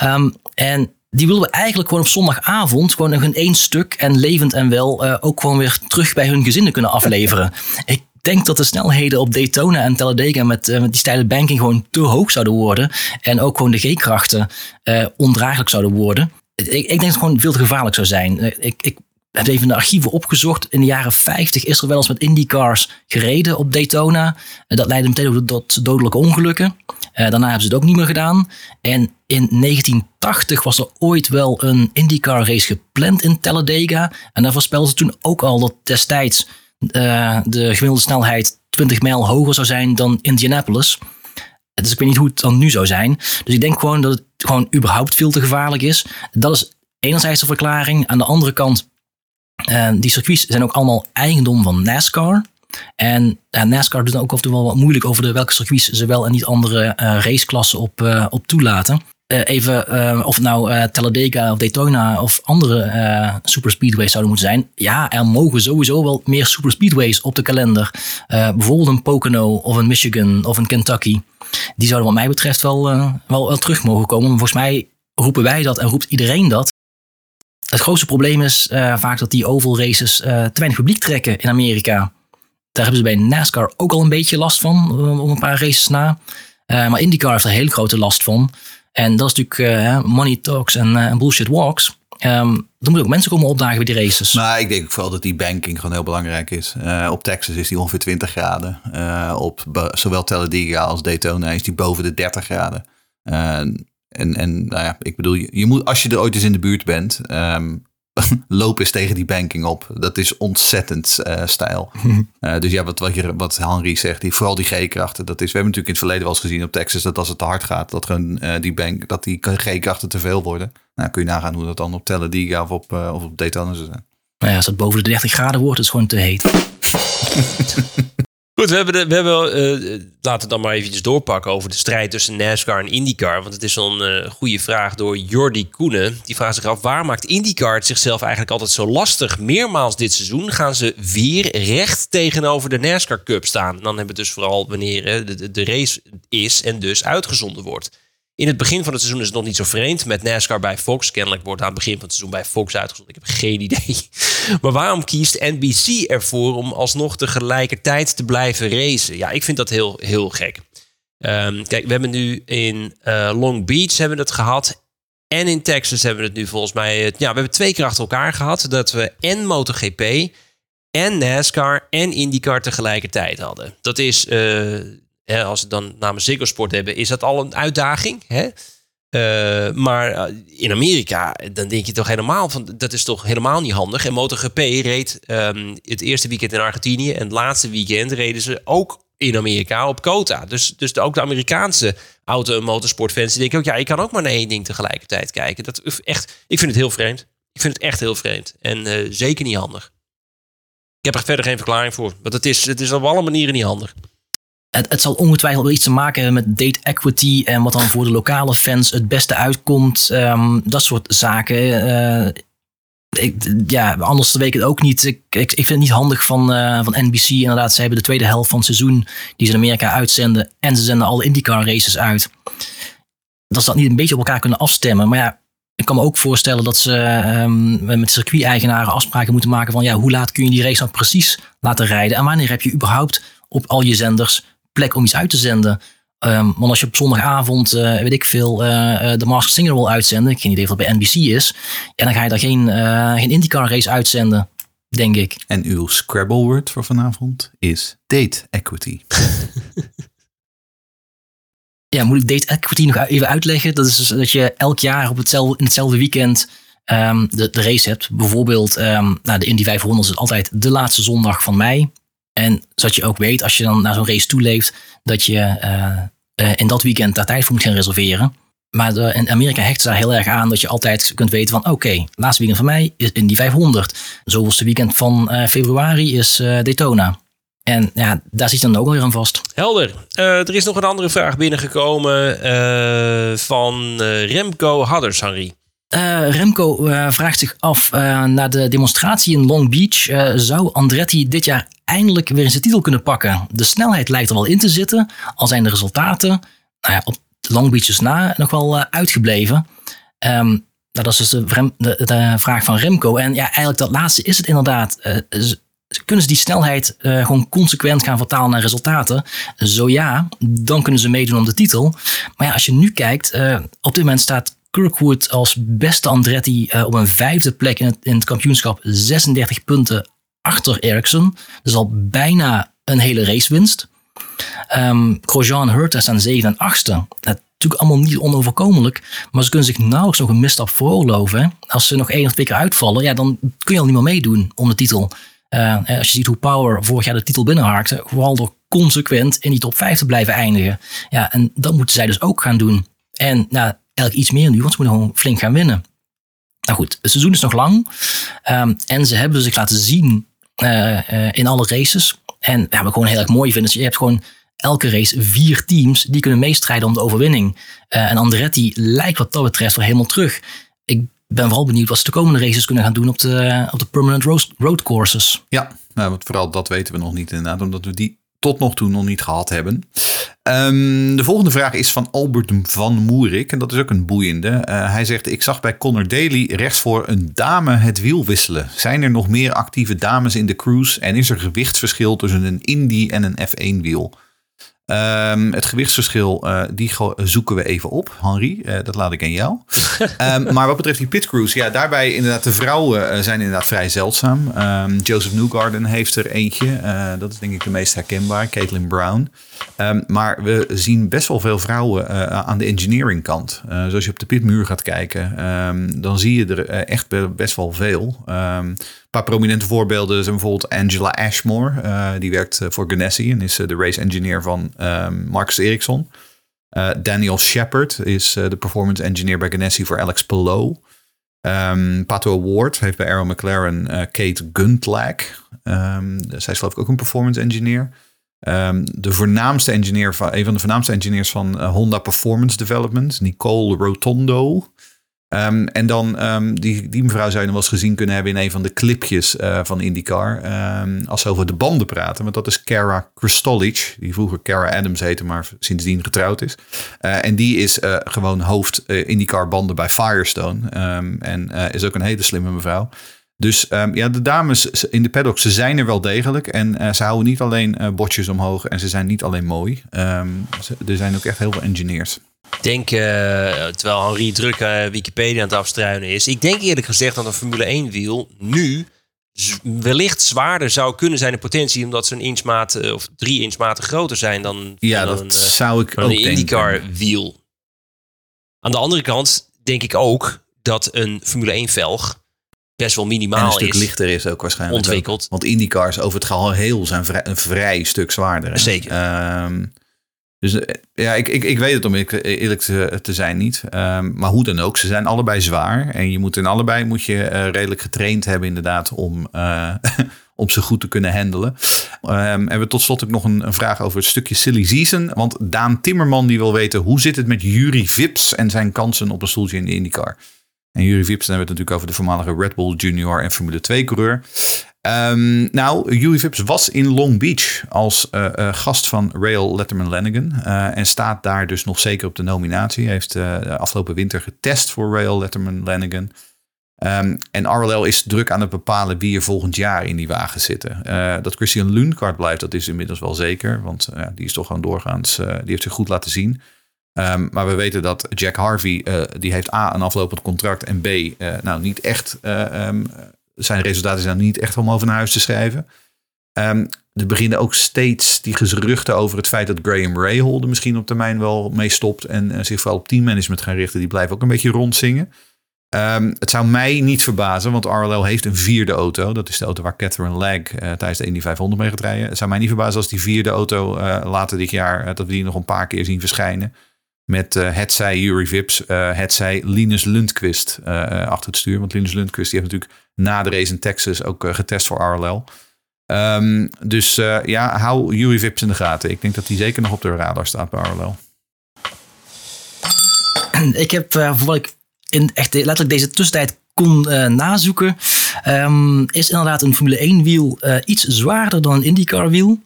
Um, en die willen we eigenlijk gewoon op zondagavond gewoon een één stuk en levend en wel ook gewoon weer terug bij hun gezinnen kunnen afleveren. Ik denk dat de snelheden op Daytona en Talladega met, uh, met die steile banking gewoon te hoog zouden worden. En ook gewoon de G-krachten uh, ondraaglijk zouden worden. Ik, ik, denk dat het gewoon veel te gevaarlijk zou zijn. Uh, ik, ik heb even de archieven opgezocht. In de jaren 50 is er wel eens met IndyCars gereden op Daytona. dat leidde meteen tot dodelijke ongelukken. daarna hebben ze het ook niet meer gedaan. En in 1980 was er ooit wel een IndyCar race gepland in Talladega. En daar voorspelden ze toen ook al dat destijds uh, de gemiddelde snelheid 20 mijl hoger zou zijn dan Indianapolis. Dus ik weet niet hoe het dan nu zou zijn. Dus ik denk gewoon dat het gewoon überhaupt veel te gevaarlijk is. Dat is enerzijds de verklaring. Aan de andere kant, uh, die circuits zijn ook allemaal eigendom van NASCAR. En uh, NASCAR doet dan ook af en toe wel wat moeilijk over de welke circuits ze wel en niet andere raceklassen op, op toelaten. Uh, even, uh, of nou uh, Talladega of Daytona of andere super speedways zouden moeten zijn. Ja, er mogen sowieso wel meer super speedways op de kalender. bijvoorbeeld een Pocono of een Michigan of een Kentucky. Die zouden wat mij betreft wel, wel, wel terug mogen komen. Maar volgens mij roepen wij dat en roept iedereen dat. Het grootste probleem is vaak dat die oval races te weinig publiek trekken in Amerika. Daar hebben ze bij NASCAR ook al een beetje last van, om een paar races na. maar IndyCar heeft er heel grote last van. En dat is natuurlijk money talks en bullshit walks. Um, er moeten ook mensen komen opdagen bij die races. Nou, ik denk vooral dat die banking gewoon heel belangrijk is. Op Texas is die ongeveer 20 graden. op zowel Talladega als Daytona is die boven de 30 graden. En en nou ja, ik bedoel, je, moet, als je er ooit eens in de buurt bent, um, [laughs] loop eens tegen die banking op. Dat is ontzettend uh, stijl. Uh, [laughs] dus ja, wat, wat, je, wat Henry zegt, die, vooral die G-krachten. Dat is, we hebben natuurlijk in het verleden wel eens gezien op Texas dat als het te hard gaat, dat, gewoon, uh, die, bank, dat die G-krachten te veel worden. Nou, kun je nagaan hoe dat dan op Talladega of op, of op Daytona zou zijn. Nou ja, als het boven de 30 graden wordt, is het gewoon te heet. [laughs] Goed, we hebben, de, we hebben uh, laten we dan maar eventjes doorpakken over de strijd tussen NASCAR en IndyCar. Want het is een uh, goede vraag door Jordi Koenen. Die vraagt zich af, waar maakt IndyCar het zichzelf eigenlijk altijd zo lastig? Meermaals dit seizoen gaan ze weer recht tegenover de NASCAR Cup staan. Dan hebben we het dus vooral wanneer de, de race is en dus uitgezonden wordt. In het begin van het seizoen is het nog niet zo vreemd. Met NASCAR bij Fox. Kennelijk wordt aan het begin van het seizoen bij Fox uitgezonden. Ik heb geen idee. [laughs] Maar waarom kiest NBC ervoor om alsnog tegelijkertijd te blijven racen? Ja, ik vind dat heel, heel gek. Um, kijk, we hebben nu in uh, Long Beach hebben we het gehad. En in Texas hebben we het nu volgens mij... Ja, we hebben twee keer achter elkaar gehad. Dat we en MotoGP en NASCAR en IndyCar tegelijkertijd hadden. Dat is... Uh, als we dan namens Ziggo Sport hebben, is dat al een uitdaging. Hè? Uh, maar eh, in Amerika, dan denk je toch helemaal van dat is toch helemaal niet handig. En MotoGP reed um, het eerste weekend in Argentinië en het laatste weekend reden ze ook in Amerika op Kota. Dus, dus de, ook de Amerikaanse auto- en motorsportfans denken ook, ja, ik kan ook maar naar één ding tegelijkertijd kijken. Dat echt, ik vind het heel vreemd. Ik vind het echt heel vreemd en uh, zeker niet handig. Ik heb er verder geen verklaring voor, want het is, het is op alle manieren niet handig. Het, het, zal ongetwijfeld wel iets te maken hebben met date equity en wat dan voor de lokale fans het beste uitkomt. Um, dat soort zaken. Uh, ik, ja, anders weet ik het ook niet. Ik, ik, vind het niet handig van, uh, van NBC. Inderdaad, ze hebben de tweede helft van het seizoen die ze in Amerika uitzenden. En ze zenden alle IndyCar races uit. Dat ze dat niet een beetje op elkaar kunnen afstemmen. Maar ja, ik kan me ook voorstellen dat ze um, met circuit-eigenaren afspraken moeten maken van ja, hoe laat kun je die race dan precies laten rijden? En wanneer heb je überhaupt op al je zenders plek om iets uit te zenden. Um, want als je op zondagavond, uh, weet ik veel, uh, de Masked Singer wil uitzenden, ik geen idee of dat bij NBC is, en dan ga je daar geen, uh, geen IndyCar race uitzenden, denk ik. En uw Scrabble word voor vanavond is date equity. [laughs] ja, moet ik date equity nog even uitleggen? Dat is dus dat je elk jaar op hetzelfde, in hetzelfde weekend um, de, de race hebt. Bijvoorbeeld, um, nou, de Indy 500 is altijd de laatste zondag van mei. En zodat je ook weet, als je dan naar zo'n race toeleeft, dat je uh, in dat weekend daar tijd voor moet gaan reserveren. Maar in Amerika hecht ze daar heel erg aan dat je altijd kunt weten van oké, laatste weekend van mei is in die 500. Zoveelste weekend van uh, februari is Daytona. En ja, daar zit dan ook alweer aan vast. Helder. er is nog een andere vraag binnengekomen van Remco Hadders, Henry. Uh, Remco uh, vraagt zich af, uh, na de demonstratie in Long Beach, zou Andretti dit jaar eindelijk weer eens de titel kunnen pakken? De snelheid lijkt er wel in te zitten, al zijn de resultaten nou op Long Beach dus na nog wel uitgebleven. Um, dat is dus de, vraag van Remco. En ja, eigenlijk dat laatste is het inderdaad. kunnen ze die snelheid gewoon consequent gaan vertalen naar resultaten? Zo ja, dan kunnen ze meedoen om de titel. Maar ja, als je nu kijkt, op dit moment staat Kirkwood als beste Andretti uh, op een vijfde plek in het, in het kampioenschap. 36 punten achter Ericsson. Dus al bijna een hele racewinst. Um, Grosjean en Hurta staan 7 en 8 Natuurlijk allemaal niet onoverkomelijk. Maar ze kunnen zich nauwelijks nog een misstap veroorloven. Als ze nog één of twee keer uitvallen, ja, dan kun je al niet meer meedoen om de titel. Uh, als je ziet hoe Power vorig jaar de titel binnenhaakte, vooral door consequent in die top 5 te blijven eindigen. Ja, en dat moeten zij dus ook gaan doen. En nou, eigenlijk iets meer nu, want ze moeten gewoon flink gaan winnen. Nou goed, het seizoen is nog lang. Um, en ze hebben zich laten zien uh, uh, in alle races. En ja, wat gewoon heel erg mooi vind, is je hebt gewoon elke race vier teams die kunnen meestrijden om de overwinning. Uh, en Andretti lijkt wat dat betreft wel helemaal terug. Ik ben vooral benieuwd wat ze de komende races kunnen gaan doen op de, op de permanent road courses. Ja, nou, want vooral dat weten we nog niet inderdaad, omdat we die tot nog toe nog niet gehad hebben. Um, de volgende vraag is van Albert van Moerik. En dat is ook een boeiende. Uh, hij zegt: Ik zag bij Connor Daly rechtsvoor een dame het wiel wisselen. Zijn er nog meer actieve dames in de cruise? En is er gewichtsverschil tussen een Indy en een F1 wiel? Um, het gewichtsverschil, uh, die zoeken we even op, Henri. Uh, dat laat ik aan jou. um, [laughs] maar wat betreft die pitcrews, ja, daarbij inderdaad, de vrouwen uh, zijn inderdaad vrij zeldzaam. Um, Joseph Newgarden heeft er eentje. dat is denk ik de meest herkenbaar. Caitlin Brown. Ehm, maar we zien best wel veel vrouwen eh, aan de engineering kant. Zoals je op de pitmuur gaat kijken, ehm, dan zie je er echt best wel veel. Ehm, paar prominente voorbeelden zijn bijvoorbeeld Angela Ashmore. die werkt voor Ganassi en is de race engineer van Marcus Ericsson. Daniel Shepard is de performance engineer bij Ganassi voor Alex Palou. Um, Pato Ward heeft bij Arrow McLaren Kate Guntlag. Um, zij is geloof ik ook een performance engineer. De voornaamste engineer van, een van de voornaamste engineers van Honda Performance Development, Nicole Rotondo. Um, en dan, um, die, die mevrouw zou je nog wel eens gezien kunnen hebben in een van de clipjes uh, van IndyCar. Um, als ze over de banden praten. Want dat is Kara Kristolic, die vroeger Kara Adams heette, maar sindsdien getrouwd is. Uh, en die is uh, gewoon hoofd IndyCar banden bij Firestone. en is ook een hele slimme mevrouw. Dus ja, de dames in de paddock, ze zijn er wel degelijk. En ze houden niet alleen botjes omhoog en ze zijn niet alleen mooi. Er zijn ook echt heel veel engineers. Ik denk, uh, terwijl Henri druk uh, Wikipedia aan het afstruinen is. Ik denk eerlijk gezegd dat een Formule 1 wiel nu wellicht zwaarder zou kunnen zijn in potentie. Omdat ze een inchmaat uh, of drie inchmaten groter zijn dan, ja, dan dat een, zou ik een IndyCar wiel. Aan de andere kant denk ik ook dat een Formule 1 velg best wel minimaal en een stuk is. lichter is ook waarschijnlijk. Ontwikkeld. Ook. Want IndyCars over het geheel zijn vrij, een vrij stuk zwaarder. Zeker. Ehm, dus eh, ja, ik, ik, ik weet het om eerlijk te, zijn niet. Um, maar hoe dan ook, ze zijn allebei zwaar. En je moet in allebei moet je uh, redelijk getraind hebben inderdaad om, uh, [laughs] om ze goed te kunnen handelen. Um, en we tot slot ook nog een, een, vraag over het stukje silly season. Want Daan Timmerman die wil weten hoe zit het met Jury Vips en zijn kansen op een stoeltje in de IndyCar. En Jury Vips, dan hebben we het natuurlijk over de voormalige Red Bull Junior en Formule 2 coureur. Um, nou, Huey Vips was in Long Beach als uh, uh, gast van Rail Letterman Lanigan. Uh, en staat daar dus nog zeker op de nominatie. Hij heeft afgelopen winter getest voor Rail Letterman Lanigan. Um, en RLL is druk aan het bepalen wie er volgend jaar in die wagen zitten. dat Christian Lundgaard blijft, dat is inmiddels wel zeker. Want die is toch gewoon doorgaans, die heeft zich goed laten zien. Um, maar we weten dat Jack Harvey, die heeft A, een aflopend contract. En B, nou niet echt zijn resultaten zijn niet echt om over naar huis te schrijven. Um, er beginnen ook steeds die geruchten over het feit dat Graham er misschien op termijn wel mee stopt en zich vooral op teammanagement gaan richten. Die blijven ook een beetje rondzingen. Um, het zou mij niet verbazen, want RLL heeft een vierde auto. Dat is de auto waar Catherine Lag uh, tijdens de Indy 500 mee gaat rijden. Het zou mij niet verbazen als die vierde auto uh, later dit jaar, dat we die nog een paar keer zien verschijnen. Met uh, het zij Jury Vips, uh, het zij Linus Lundqvist uh, achter het stuur. Want Linus Lundqvist die heeft natuurlijk na de race in Texas ook getest voor RLL. Um, dus ja, hou Jury Vips in de gaten. Ik denk dat hij zeker nog op de radar staat bij RLL. [clears throat] Ik heb, wat ik in echt letterlijk deze tussentijd kon nazoeken, um, is inderdaad een Formule 1 wiel iets zwaarder dan een IndyCar wiel.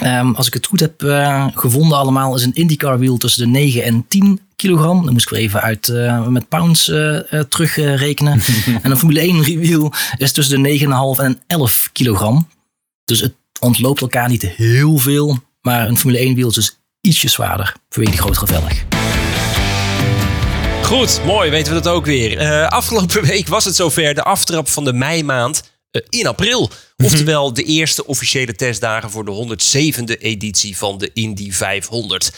Um, als ik het goed heb uh, gevonden allemaal, is een IndyCar wiel tussen de 9 en 10 kilogram. Dan moest ik weer even uit uh, met pounds uh, terugrekenen. [laughs] en een Formule 1 wiel is tussen de 9,5 en 11 kilogram. Dus het ontloopt elkaar niet heel veel. Maar een Formule 1 wiel is dus ietsje zwaarder vanwege die grotere velg. Goed, mooi, weten we dat ook weer. afgelopen week was het zover, de aftrap van de meimaand in april. Oftewel de eerste officiële testdagen voor de 107e editie van de Indy 500.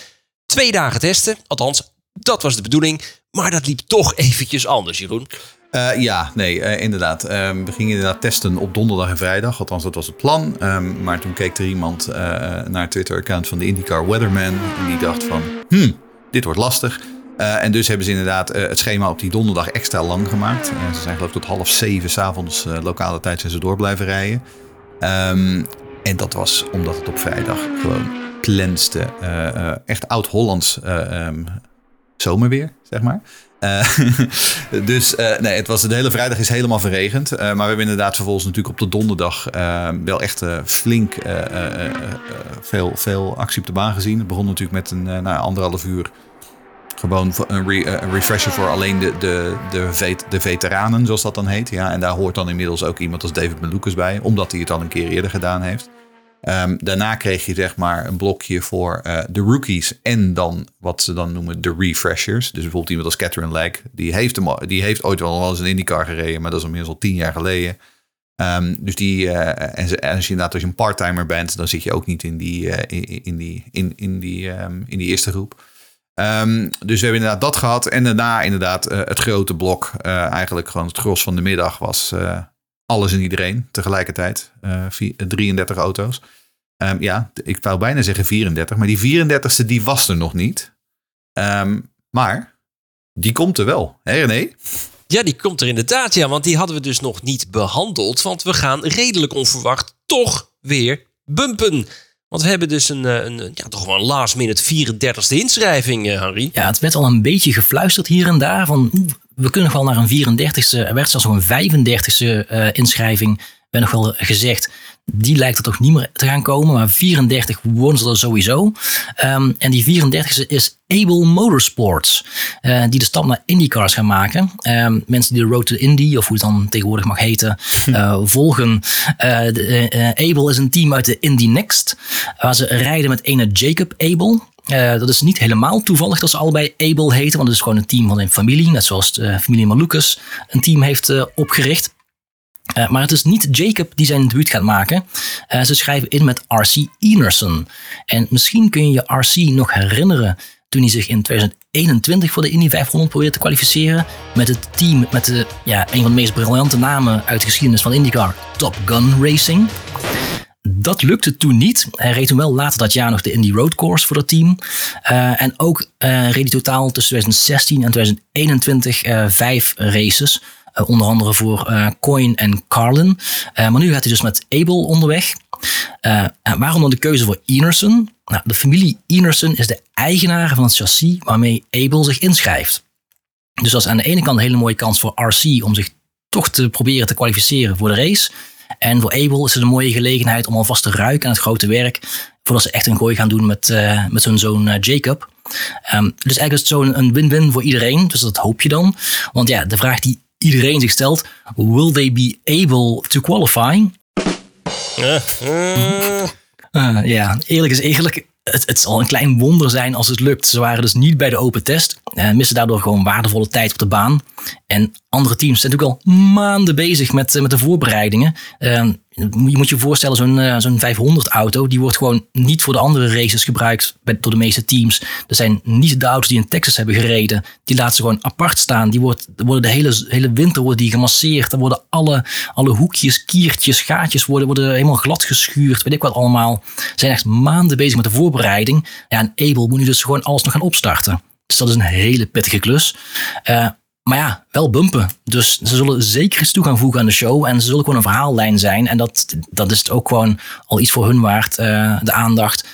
Twee dagen testen, althans, dat was de bedoeling. Maar dat liep toch eventjes anders, Jeroen. Uh, ja, nee, uh, inderdaad. Um, we gingen inderdaad testen op donderdag en vrijdag. Althans, dat was het plan. Um, maar toen keek er iemand naar het Twitter-account van de IndyCar Weatherman. En die dacht van, hmm, dit wordt lastig. Uh, en dus hebben ze inderdaad uh, het schema op die donderdag extra lang gemaakt. Ze zijn geloof ik tot half zeven s'avonds lokale tijd zijn ze door blijven rijden. Um, en dat was omdat het op vrijdag gewoon klenste. echt oud-Hollands um, zomerweer, zeg maar. [laughs] dus nee, het was, de hele vrijdag is helemaal verregend. maar we hebben inderdaad vervolgens natuurlijk op de donderdag wel echt flink veel, veel actie op de baan gezien. Het begon natuurlijk met een nou, anderhalf uur gewoon een, re, een, refresher voor alleen de, de, de, vet, de, veteranen, zoals dat dan heet. Ja, en daar hoort dan inmiddels ook iemand als David Malukas bij, omdat hij het al een keer eerder gedaan heeft. Um, daarna kreeg je zeg maar een blokje voor uh, de rookies en dan wat ze dan noemen de refreshers. Dus bijvoorbeeld iemand als Catherine Leg, die heeft, die heeft ooit wel, eens een IndyCar gereden, maar dat is inmiddels al tien jaar geleden. Ehm, dus die, en, en als je inderdaad als je een parttimer bent, dan zit je ook niet in die, in, die, ehm, in die eerste groep. Um, dus we hebben inderdaad dat gehad. En daarna inderdaad het grote blok. eigenlijk gewoon het gros van de middag was alles en iedereen tegelijkertijd. 33 auto's. Um, ja, ik wou bijna zeggen 34. Maar die 34ste die was er nog niet. Um, maar die komt er wel. Hé René? Ja, die komt er inderdaad. Ja, want die hadden we dus nog niet behandeld. Want we gaan redelijk onverwacht toch weer bumpen. Want we hebben dus een, een ja, toch wel een last minute 34ste inschrijving, uh, Harry. Ja, het werd al een beetje gefluisterd hier en daar. Van, we kunnen nog wel naar een 34ste. Er werd zelfs nog een 35ste uh, inschrijving. Ben nog wel gezegd die lijkt er toch niet meer te gaan komen. Maar 34 wonen ze er sowieso. Um, en die 34e is Able Motorsports. Uh, die de stap naar IndyCars gaan maken. Um, mensen die de Road to Indy, of hoe het dan tegenwoordig mag heten, uh, [laughs] volgen. Uh, de, Able is een team uit de Indy Next. Waar ze rijden met ene Jacob Able. Uh, dat is niet helemaal toevallig dat ze allebei Able heten, want het is gewoon een team van een familie, net zoals de familie Malukas een team heeft uh, opgericht. Uh, maar het is niet Jacob die zijn debuut gaat maken. Uh, ze schrijven in met R.C. Enerson. En misschien kun je je R.C. nog herinneren toen hij zich in 2021 voor de Indy 500 probeerde te kwalificeren. Met het team met de, ja, een van de meest briljante namen uit de geschiedenis van IndyCar, Top Gun Racing. Dat lukte toen niet. Hij reed toen wel later dat jaar nog de Indy Road Course voor het team. Uh, en ook reed hij totaal tussen 2016 en 2021 vijf races. Uh, onder andere voor uh, Coin en Carlin. Uh, maar nu gaat hij dus met Abel onderweg. waarom dan de keuze voor Enerson? Nou, de familie Enerson is de eigenaar van het chassis waarmee Abel zich inschrijft. Dus dat is aan de ene kant een hele mooie kans voor RC om zich toch te proberen te kwalificeren voor de race. En voor Abel is het een mooie gelegenheid om alvast te ruiken aan het grote werk. Voordat ze echt een gooi gaan doen met, met hun zoon Jacob. Um, dus eigenlijk is het zo een win-win voor iedereen. Dus dat hoop je dan. Want ja, de vraag die iedereen zich stelt: will they be able to qualify? Uh, uh, ja, eerlijk is eerlijk. Het, het, zal een klein wonder zijn als het lukt. Ze waren dus niet bij de open test. Uh, missen daardoor gewoon waardevolle tijd op de baan. En andere teams zijn natuurlijk al maanden bezig met, met de voorbereidingen. Je moet je voorstellen, zo'n uh, zo'n 500 auto, die wordt gewoon niet voor de andere races gebruikt door de meeste teams. Er zijn niet de auto's die in Texas hebben gereden. Die laten ze gewoon apart staan. Die wordt, worden de hele, hele winter worden die gemasseerd. Er worden alle, alle hoekjes, kiertjes, gaatjes worden, worden helemaal glad geschuurd. Weet ik wat allemaal. Zijn echt maanden bezig met de voorbereiding. Ja, en Abel moet nu dus gewoon alles nog gaan opstarten. Dus dat is een hele pittige klus. Uh, maar ja, wel bumpen. Dus ze zullen zeker iets toe gaan voegen aan de show. En ze zullen gewoon een verhaallijn zijn. En dat, dat is het ook gewoon al iets voor hun waard, uh, de aandacht.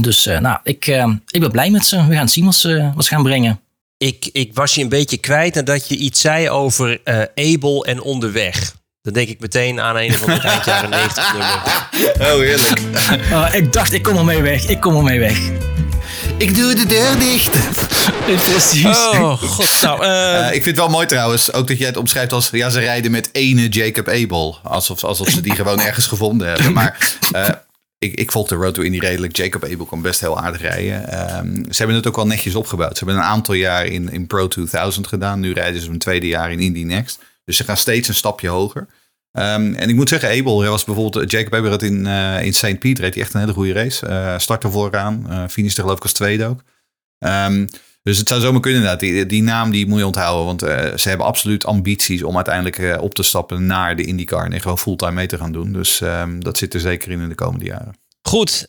Dus uh, nou, ik, uh, ik ben blij met ze. We gaan zien wat ze, wat ze gaan brengen. Ik, ik was je een beetje kwijt nadat je iets zei over Abel en onderweg. Dan denk ik meteen aan een van de eind jaren 90 nummer. [laughs] Oh, heerlijk. Oh, ik dacht, ik kom er mee weg. Ik kom er mee weg. Ik doe de deur dicht. [laughs] Precies. Oh, god. Nou, uh... uh, ik vind het wel mooi trouwens, ook dat jij het omschrijft als... ja, ze rijden met ene Jacob Abel. Alsof, alsof ze die [laughs] gewoon ergens gevonden hebben. Maar uh, ik, ik volg de Road to Indy redelijk. Jacob Abel kan best heel aardig rijden. Um, ze hebben het ook wel netjes opgebouwd. Ze hebben een aantal jaar in, in Pro 2000 gedaan. Nu rijden ze een tweede jaar in Indy Next. Dus ze gaan steeds een stapje hoger. Um, en ik moet zeggen, Abel was bijvoorbeeld, Jacob Abel in, uh, in St. Piet reed hij echt een hele goede race. Uh, startte vooraan, uh, finishte geloof ik als tweede ook. Um, dus het zou zomaar kunnen inderdaad. Die, die naam die moet je onthouden, want ze hebben absoluut ambities om uiteindelijk op te stappen naar de IndyCar en gewoon fulltime mee te gaan doen. Dus um, dat zit er zeker in in de komende jaren. Goed,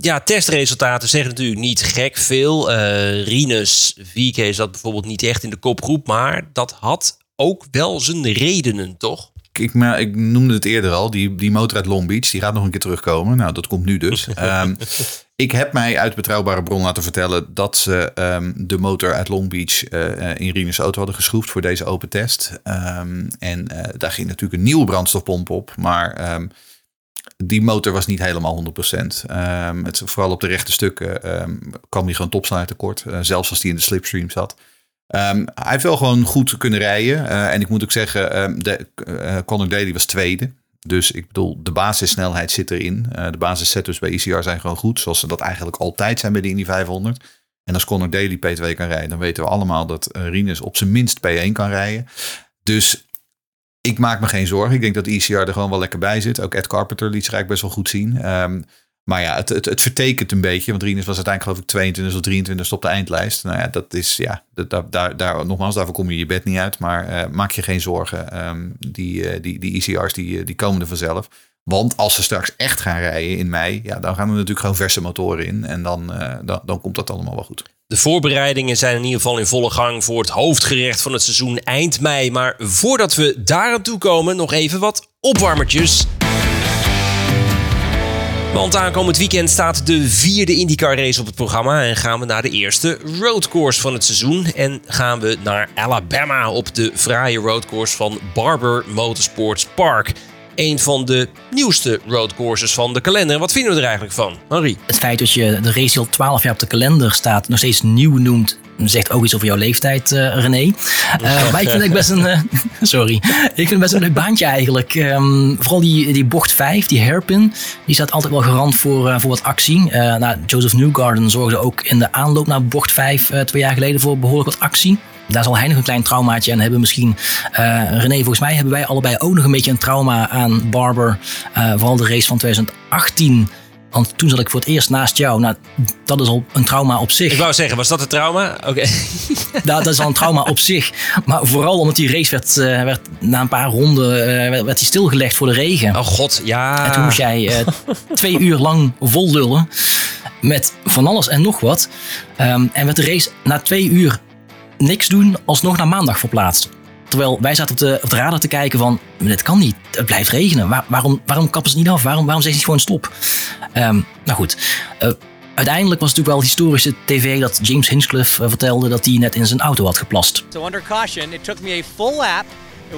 ja, testresultaten zeggen natuurlijk niet gek veel. Uh, Rinus VK zat bijvoorbeeld niet echt in de kopgroep, maar dat had ook wel zijn redenen, toch? Ik, maar, ik noemde het eerder al, die, die motor uit Long Beach, die gaat nog een keer terugkomen. Nou, dat komt nu dus. um, [laughs] ik heb mij uit betrouwbare bron laten vertellen dat ze um, de motor uit Long Beach uh, in Rinus auto hadden geschroefd voor deze open test. Um, en uh, daar ging natuurlijk een nieuwe brandstofpomp op, maar die motor was niet helemaal 100%. het, vooral op de rechte stukken kwam hij gewoon topsnelheid tekort, uh, zelfs als die in de slipstream zat. Um, hij heeft wel gewoon goed kunnen rijden. Uh, en ik moet ook zeggen, um, de, uh, Conor Daly was tweede. Dus ik bedoel, de basissnelheid zit erin. Uh, de basissetups bij ECR zijn gewoon goed. Zoals ze dat eigenlijk altijd zijn bij de Indy 500. En als Conor Daly P2 kan rijden, dan weten we allemaal dat Rinus op zijn minst P1 kan rijden. Dus ik maak me geen zorgen. Ik denk dat ECR er gewoon wel lekker bij zit. Ook Ed Carpenter liet zich eigenlijk best wel goed zien. Ehm, maar ja, het, het, het vertekent een beetje. Want Rinus was uiteindelijk geloof ik 22 of 23 op de eindlijst. Nou ja, dat is ja, dat, daar, daar, nogmaals, daarvoor kom je je bed niet uit. Maar uh, maak je geen zorgen. Ehm, die, uh, die, die ECR's die, die komen er vanzelf. Want als ze straks echt gaan rijden in mei, ja, dan gaan er natuurlijk gewoon verse motoren in. En dan, dan, dan komt dat allemaal wel goed. De voorbereidingen zijn in ieder geval in volle gang voor het hoofdgerecht van het seizoen eind mei. Maar voordat we daar aan toe komen, nog even wat opwarmertjes. Want aankomend weekend staat de vierde IndyCar race op het programma en gaan we naar de eerste roadcourse van het seizoen. En gaan we naar Alabama op de fraaie roadcourse van Barber Motorsports Park een van de nieuwste roadcourses van de kalender. Wat vinden we er eigenlijk van, Henri? Het feit dat je de race al 12 jaar op de kalender staat, nog steeds nieuw noemt, zegt ook iets over jouw leeftijd, uh, René. Uh, maar ik vind het best een. Uh, [laughs] sorry. Ik vind het best een leuk baantje eigenlijk. Um, vooral die, die bocht 5, die hairpin, die staat altijd wel garant voor, voor wat actie. nou, Joseph Newgarden zorgde ook in de aanloop naar bocht 5 twee jaar geleden voor behoorlijk wat actie. Daar zal hij nog een klein traumaatje aan hebben. Misschien, uh, René, volgens mij hebben wij allebei ook nog een beetje een trauma aan Barber. Uh, vooral de race van 2018. Want toen zat ik voor het eerst naast jou. Nou, dat is al een trauma op zich. Ik wou zeggen, was dat een trauma? Oké. Okay. [laughs] dat, dat, is al een trauma op zich. Maar vooral omdat die race werd, uh, werd na een paar ronden uh, werd, werd die stilgelegd voor de regen. Oh god, ja. En toen moest jij uh, [laughs] twee uur lang vol lullen. Met van alles en nog wat. Um, en werd de race na twee uur niks doen alsnog naar maandag verplaatst. Terwijl wij zaten op de, op de radar te kijken van, dit kan niet, het blijft regenen. Waar, waarom, waarom kappen ze niet af? Waarom, waarom zeggen ze gewoon stop? Um, nou goed, uh, uiteindelijk was het natuurlijk wel historische tv dat James Hinchcliffe uh, vertelde dat hij net in zijn auto had geplast. Caution, it me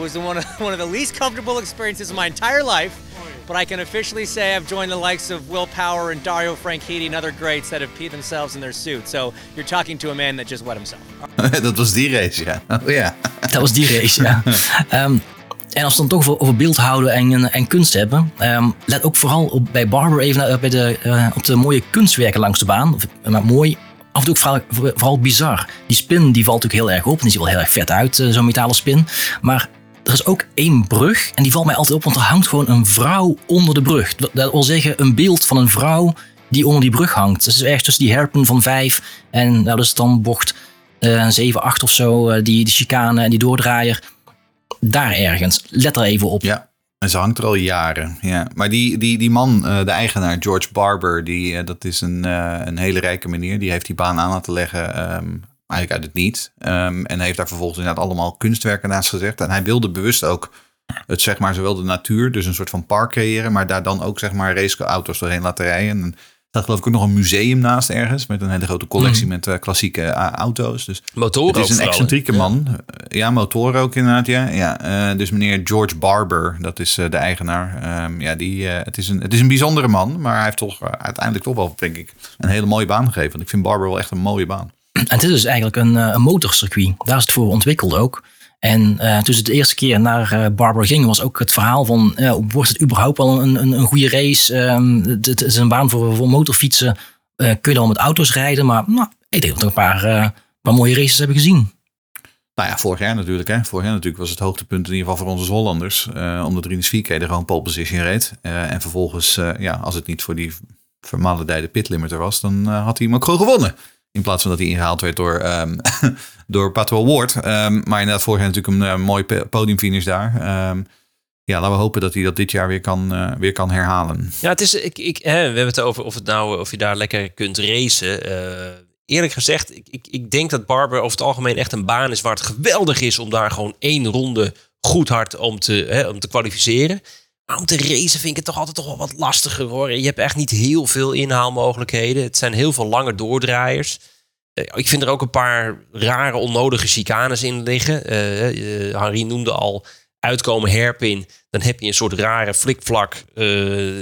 was [laughs] one of the least comfortable experiences of my entire life. But I can officially say I've joined the likes of Will Power and Dario Franchitti and other greats that have peed themselves in their suit. So you're talking to a man that just wet himself. [laughs] dat was die race, ja. [laughs] Oh, ja. [laughs] Dat was die race, ja. um, en als we het dan toch over, over beeld houden en, en kunst hebben, um, let ook vooral op, bij Barber even bij de, uh, op de mooie kunstwerken langs de baan. Of, maar mooi, af en toe ook vooral, vooral bizar. Die spin die valt natuurlijk heel erg op en die ziet wel heel erg vet uit, uh, zo'n metalen spin. Maar er is ook één brug en die valt mij altijd op, want er hangt gewoon een vrouw onder de brug. Dat wil zeggen, een beeld van een vrouw die onder die brug hangt. Dus ergens tussen die herpen van vijf en nou, is dan bocht uh, 7, 8 of zo, uh, die, die chicane en die doordraaier. Daar ergens. Let er even op. Ja. En ze hangt er al jaren. Ja. Maar die, die, die man, uh, de eigenaar, George Barber, die, uh, dat is een, een hele rijke meneer. Die heeft die baan aan laten leggen. Um, eigenlijk uit het niet. Um, en heeft daar vervolgens inderdaad allemaal kunstwerken naast gezet. En hij wilde bewust ook het, zeg maar, zowel de natuur, dus een soort van park creëren, maar daar dan ook, zeg maar, raceauto's doorheen laten rijden. En daar geloof ik ook nog een museum naast ergens, met een hele grote collectie mm. met uh, klassieke uh, auto's. Dus motoren Het is een excentrieke man. Ja. ja, motoren ook inderdaad, ja. ja uh, dus meneer George Barber, dat is de eigenaar. Um, ja, die, het, is een, het is een bijzondere man, maar hij heeft toch uiteindelijk toch wel, denk ik, een hele mooie baan gegeven. Want ik vind Barber wel echt een mooie baan. En het is eigenlijk een, een motorcircuit. Daar is het voor ontwikkeld ook. En uh, toen ze de eerste keer naar uh, Barber gingen, was ook het verhaal van, uh, wordt het überhaupt wel een, een, een goede race? Um, het is een baan voor, voor motorfietsen. kun je dan met auto's rijden? Maar nou, ik denk dat een paar, mooie races hebben gezien. Nou ja, vorig jaar natuurlijk. Hè. Vorig jaar natuurlijk was het hoogtepunt in ieder geval voor onze Hollanders. omdat Rinus er gewoon pole position reed. en vervolgens, ja, als het niet voor die vermalendijde pitlimiter was, dan had hij hem ook gewoon gewonnen. In plaats van dat hij ingehaald werd door, um, [laughs] door Ward. Um, maar inderdaad, vorig jaar natuurlijk een uh, mooi podiumfinish daar. Um, ja, laten we hopen dat hij dat dit jaar weer kan, uh, weer kan herhalen. Ja, het is, ik, ik, hè, we hebben het over of, het nou, of je daar lekker kunt racen. Uh, eerlijk gezegd, ik, ik, ik denk dat Barber over het algemeen echt een baan is waar het geweldig is om daar gewoon één ronde goed hard om te, hè, om te kwalificeren. Te racen vind ik het toch altijd toch wel wat lastiger hoor. Je hebt echt niet heel veel inhaalmogelijkheden. Het zijn heel veel lange doordraaiers. Uh, ik vind er ook een paar rare, onnodige chicanes in liggen. Uh, uh, Harry noemde al uitkomen herpin. Dan heb je een soort rare flikvlak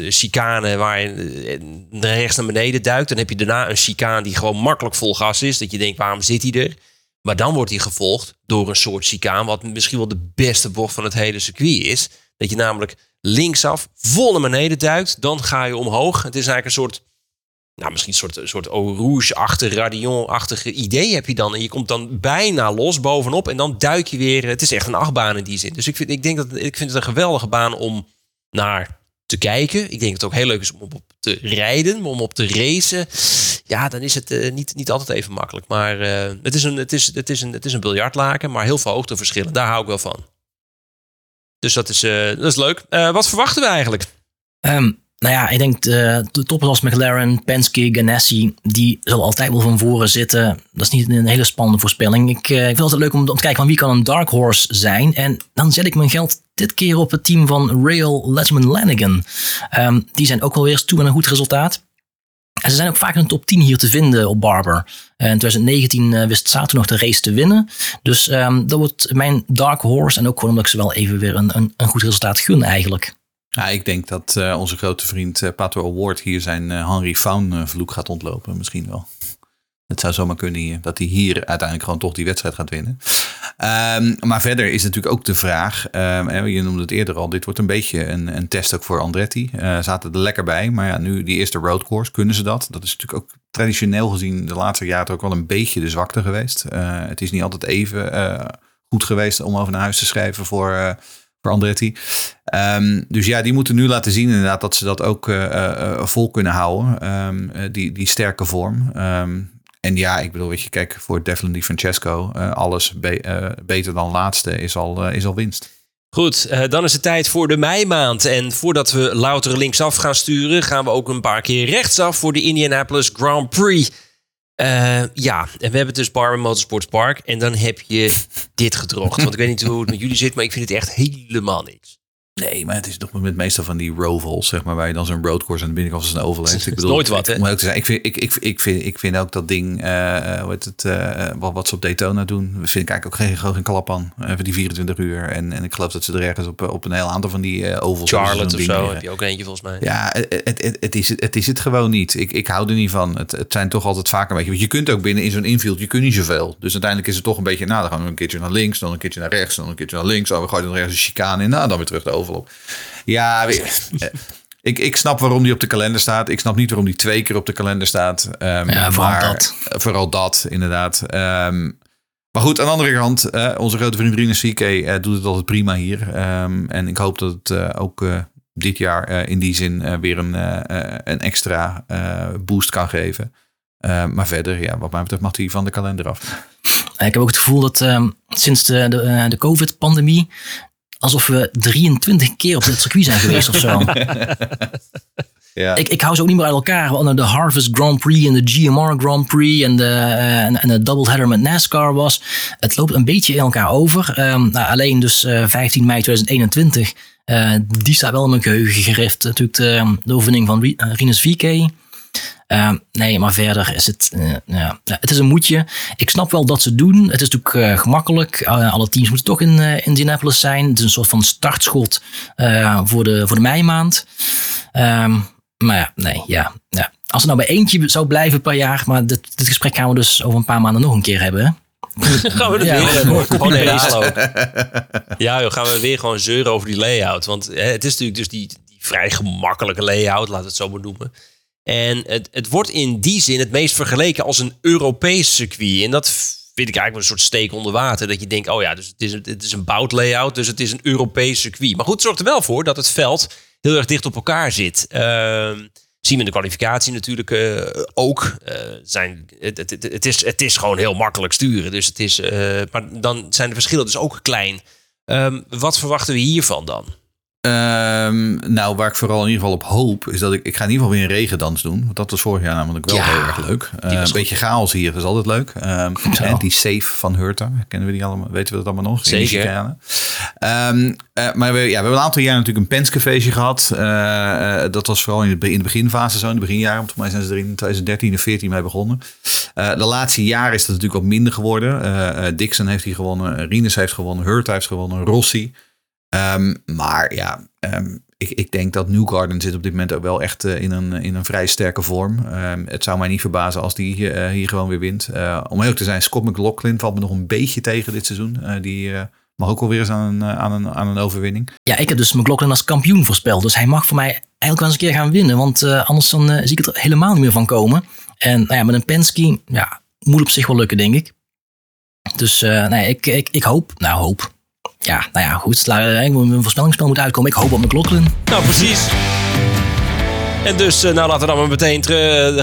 chicane waar je rechts naar beneden duikt. Dan heb je daarna een chicane die gewoon makkelijk vol gas is. Dat je denkt, waarom zit hij er? Maar dan wordt hij gevolgd door een soort chicaan... wat misschien wel de beste bocht van het hele circuit is. Dat je namelijk linksaf vol naar beneden duikt. Dan ga je omhoog. Het is eigenlijk een soort nou, misschien een soort, soort Rouge-achtig, Radion-achtige idee heb je dan. En je komt dan bijna los bovenop en dan duik je weer. Het is echt een achtbaan in die zin. Dus ik vind, ik denk dat, ik vind het een geweldige baan om naar te kijken. Ik denk dat het ook heel leuk is om op te rijden, om op te racen. Ja, dan is het uh, niet, niet altijd even makkelijk. Maar uh, het, is een, het, is, het, is een, het is een biljartlaken, maar heel veel hoogteverschillen. Daar hou ik wel van. Dus dat is, uh, dat is leuk. wat verwachten we eigenlijk? Um, nou ja, ik denk de, de toppers als McLaren, Penske, Ganassi, die zullen altijd wel van voren zitten. Dat is niet een hele spannende voorspelling. Ik, ik vind het altijd leuk om, te kijken van wie kan een dark horse zijn. En dan zet ik mijn geld dit keer op het team van Rail Letterman Lanigan. Um, die zijn ook wel weer toe met een goed resultaat. En ze zijn ook vaak in de top 10 hier te vinden op Barber. En in 2019 uh, wist Sato nog de race te winnen. Dus um, dat wordt mijn dark horse. En ook gewoon omdat ik ze wel even weer een, een, een goed resultaat gun eigenlijk. Ja, ik denk dat uh, onze grote vriend uh, Pato Award hier zijn uh, Henry Faun vloek gaat ontlopen. Misschien wel. Het zou zomaar kunnen dat hij hier uiteindelijk gewoon toch die wedstrijd gaat winnen. Um, maar verder is natuurlijk ook de vraag, um, je noemde het eerder al, dit wordt een beetje een, een test ook voor Andretti. Uh, zaten er lekker bij, maar ja, nu die eerste roadcourse, kunnen ze dat? Dat is natuurlijk ook traditioneel gezien de laatste jaren ook wel een beetje de zwakte geweest. Uh, het is niet altijd even uh, goed geweest om over naar huis te schrijven voor voor Andretti. Um, dus ja, die moeten nu laten zien inderdaad dat ze dat ook vol kunnen houden. Die, die sterke vorm. Um, en ja, ik bedoel, weet je, kijk, voor Devlin Francesco, uh, alles be beter dan laatste is al, is al winst. Goed, dan is het tijd voor de meimaand. En voordat we louter linksaf gaan sturen, gaan we ook een paar keer rechtsaf voor de Indianapolis Grand Prix. Ja, en we hebben dus Barber Motorsports Park. En dan heb je dit gedroogd. Want ik weet niet hoe het met jullie zit, maar ik vind het echt helemaal niks. Nee, maar het is toch met meestal van die rovals, zeg maar, waar je dan zo'n roadcourse aan de binnenkant van zijn oval heeft. Ik bedoel, nooit wat, hè? Om ook te zeggen, ik vind, ik, ik, ik, vind, ik vind ook dat ding, uh, hoe heet het, uh, wat, wat ze op Daytona doen, vind ik eigenlijk ook geen, gewoon geen klap aan. Uh, voor die 24 uur. En, en ik geloof dat ze er ergens op, op een heel aantal van die ovals Charlotte of zo heb je ook eentje volgens mij. Ja, het, het, het, is, het is het gewoon niet. Ik, ik hou er niet van. Het, het zijn toch altijd vaker een beetje, want je kunt ook binnen in zo'n infield, je kunt niet zoveel. Dus uiteindelijk is het toch een beetje, nou, dan gaan we een keertje naar links, dan een keertje naar rechts, dan een keertje naar links. Oh, we gooien dan ergens een chicane in, nou, dan weer terug de oval op. Ja, ik, ik snap waarom die op de kalender staat. Ik snap niet waarom die twee keer op de kalender staat. Um, ja, vooral maar, dat. Vooral dat, inderdaad. Um, maar goed, aan de andere kant, uh, onze grote vriend Rinus CK uh, doet het altijd prima hier. Um, en ik hoop dat het uh, ook dit jaar in die zin weer een, een extra boost kan geven. maar verder, ja, wat mij betreft mag hij van de kalender af. Ik heb ook het gevoel dat sinds de, de, de COVID-pandemie alsof we 23 keer op dit circuit zijn geweest of zo. [laughs] Ja. Ik, ik hou ze ook niet meer uit elkaar. De Harvest Grand Prix en de GMR Grand Prix en de, uh, en, en de doubleheader met NASCAR was. Het loopt een beetje in elkaar over. Um, nou, alleen dus uh, 15 mei 2021. Uh, die staat wel in mijn geheugen gericht. Natuurlijk de, de overwinning van Rinus VK. Uh, nee, maar verder is het, uh, ja, het is een moedje. Ik snap wel dat ze doen. Het is natuurlijk uh, gemakkelijk. alle teams moeten toch in Indianapolis zijn. Het is een soort van startschot voor, de, voor de meimaand. Um, maar ja, nee, ja, ja. Als het nou bij eentje zou blijven per jaar, maar dit, dit gesprek gaan we dus over een paar maanden nog een keer hebben. Hè? [laughs] gaan we er ja, weer gewoon, [laughs] gewoon Ja, joh, gaan we weer gewoon zeuren over die layout. Want hè, het is natuurlijk dus die, die vrij gemakkelijke layout, laat het zo maar noemen. En het, het wordt in die zin het meest vergeleken als een Europees circuit. En dat vind ik eigenlijk een soort steek onder water. Dat je denkt, oh ja, dus het is, het is een bout layout, dus het is een Europees circuit. Maar goed, het zorgt er wel voor dat het veld heel erg dicht op elkaar zit. Uh, zien we in de kwalificatie natuurlijk uh, ook. Uh, zijn, het, is, het is gewoon heel makkelijk sturen. Dus het is, uh, maar dan zijn de verschillen dus ook klein. Um, wat verwachten we hiervan dan? Um, nou, waar ik vooral in ieder geval op hoop, is dat ik, ik ga in ieder geval weer een regendans doen. Want dat was vorig jaar namelijk wel heel erg leuk. Uh, een beetje chaos hier is altijd leuk. [laughs] Um, Anti-safe van Hurta, kennen we die allemaal? Weten we dat allemaal nog? Zeker. Um, uh, maar we, ja, we hebben een aantal jaar natuurlijk een Penske feestje gehad. Uh, dat was vooral in de, in de beginfase zo, in de beginjaren. Want volgens mij zijn ze er in 2013 en 14 mee begonnen. de laatste jaren is dat natuurlijk wat minder geworden. Dixon heeft hier gewonnen, Rinus heeft gewonnen, Hurta heeft gewonnen, Rossi. Um, maar ja, um, ik, ik, denk dat Newgarden zit op dit moment ook wel echt uh, in, een, in een vrij sterke vorm. Um, het zou mij niet verbazen als die uh, hier gewoon weer wint. Uh, om heel te zijn, Scott McLaughlin valt me nog een beetje tegen dit seizoen. die mag ook wel weer eens aan een, aan, een, aan een overwinning. Ja, ik heb dus McLaughlin als kampioen voorspeld. Dus hij mag voor mij eigenlijk wel eens een keer gaan winnen. Want anders dan, zie ik het er helemaal niet meer van komen. En nou ja, met een Penske, ja, moet op zich wel lukken, denk ik. Dus nee, ik, ik, ik hoop, nou hoop. Ja, nou ja, goed. Mijn voorspellingsspel moet uitkomen. Ik hoop op McLaughlin. Nou, precies. En dus, nou laten we dan maar meteen